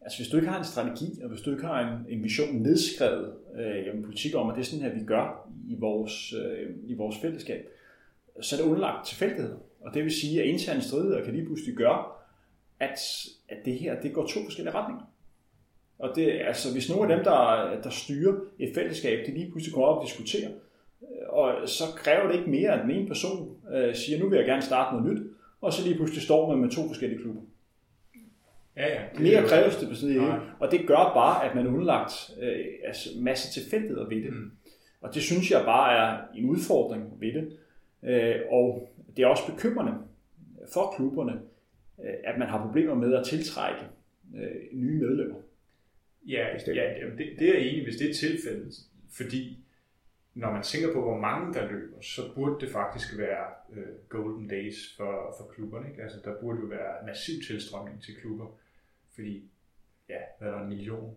altså hvis du ikke har en strategi, og hvis du ikke har en, en vision nedskrevet øh, jamen, politik om, at det er sådan her, vi gør i vores, øh, i vores fællesskab, så er det underlagt tilfældigheder. Og det vil sige, at interne stridigheder kan lige pludselig gøre, at, at det her det går to forskellige retninger. Og det, altså, hvis nogle af dem, der, der styrer et fællesskab, de lige pludselig kommer op og diskuterer, øh, og så kræver det ikke mere, at den ene person øh, siger, nu vil jeg gerne starte noget nyt, og så lige pludselig står man med to forskellige klubber. Ja, ja. Det mere kræves det på ikke. Og det gør bare, at man er underlagt øh, altså, masse tilfældigheder ved det. Mm. Og det synes jeg bare er en udfordring ved det. Øh, og det er også bekymrende for klubberne, øh, at man har problemer med at tiltrække øh, nye medlemmer. Ja, ja det, det er jeg enig, hvis det er tilfældet. Fordi når man tænker på, hvor mange der løber, så burde det faktisk være øh, golden days for, for klubberne. Ikke? Altså, der burde jo være massiv tilstrømning til klubber. Fordi, ja, hvad er der en million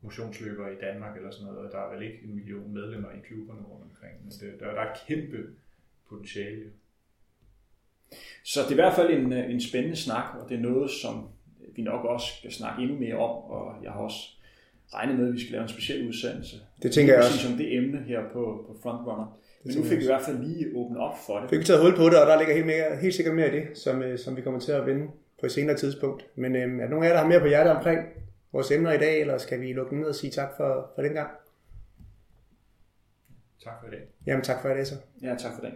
motionsløbere i Danmark eller sådan noget, og der er vel ikke en million medlemmer i klubberne rundt omkring. Men det, der, der er et kæmpe potentiale. Så det er i hvert fald en, øh, en spændende snak, og det er noget, som vi nok også skal snakke endnu mere om, og jeg har også regnet med, at vi skal lave en speciel udsendelse. Det tænker jeg også. som det emne her på, på Frontrunner. Men nu fik vi i hvert fald lige åbnet op for det. Fik vi taget hul på det, og der ligger helt, mere, helt sikkert mere i det, som, øh, som vi kommer til at vende på et senere tidspunkt. Men øh, er der nogen af jer, der har mere på hjertet omkring vores emner i dag, eller skal vi lukke ned og sige tak for, for den gang? Tak for i dag. Jamen tak for i dag så. Ja, tak for det.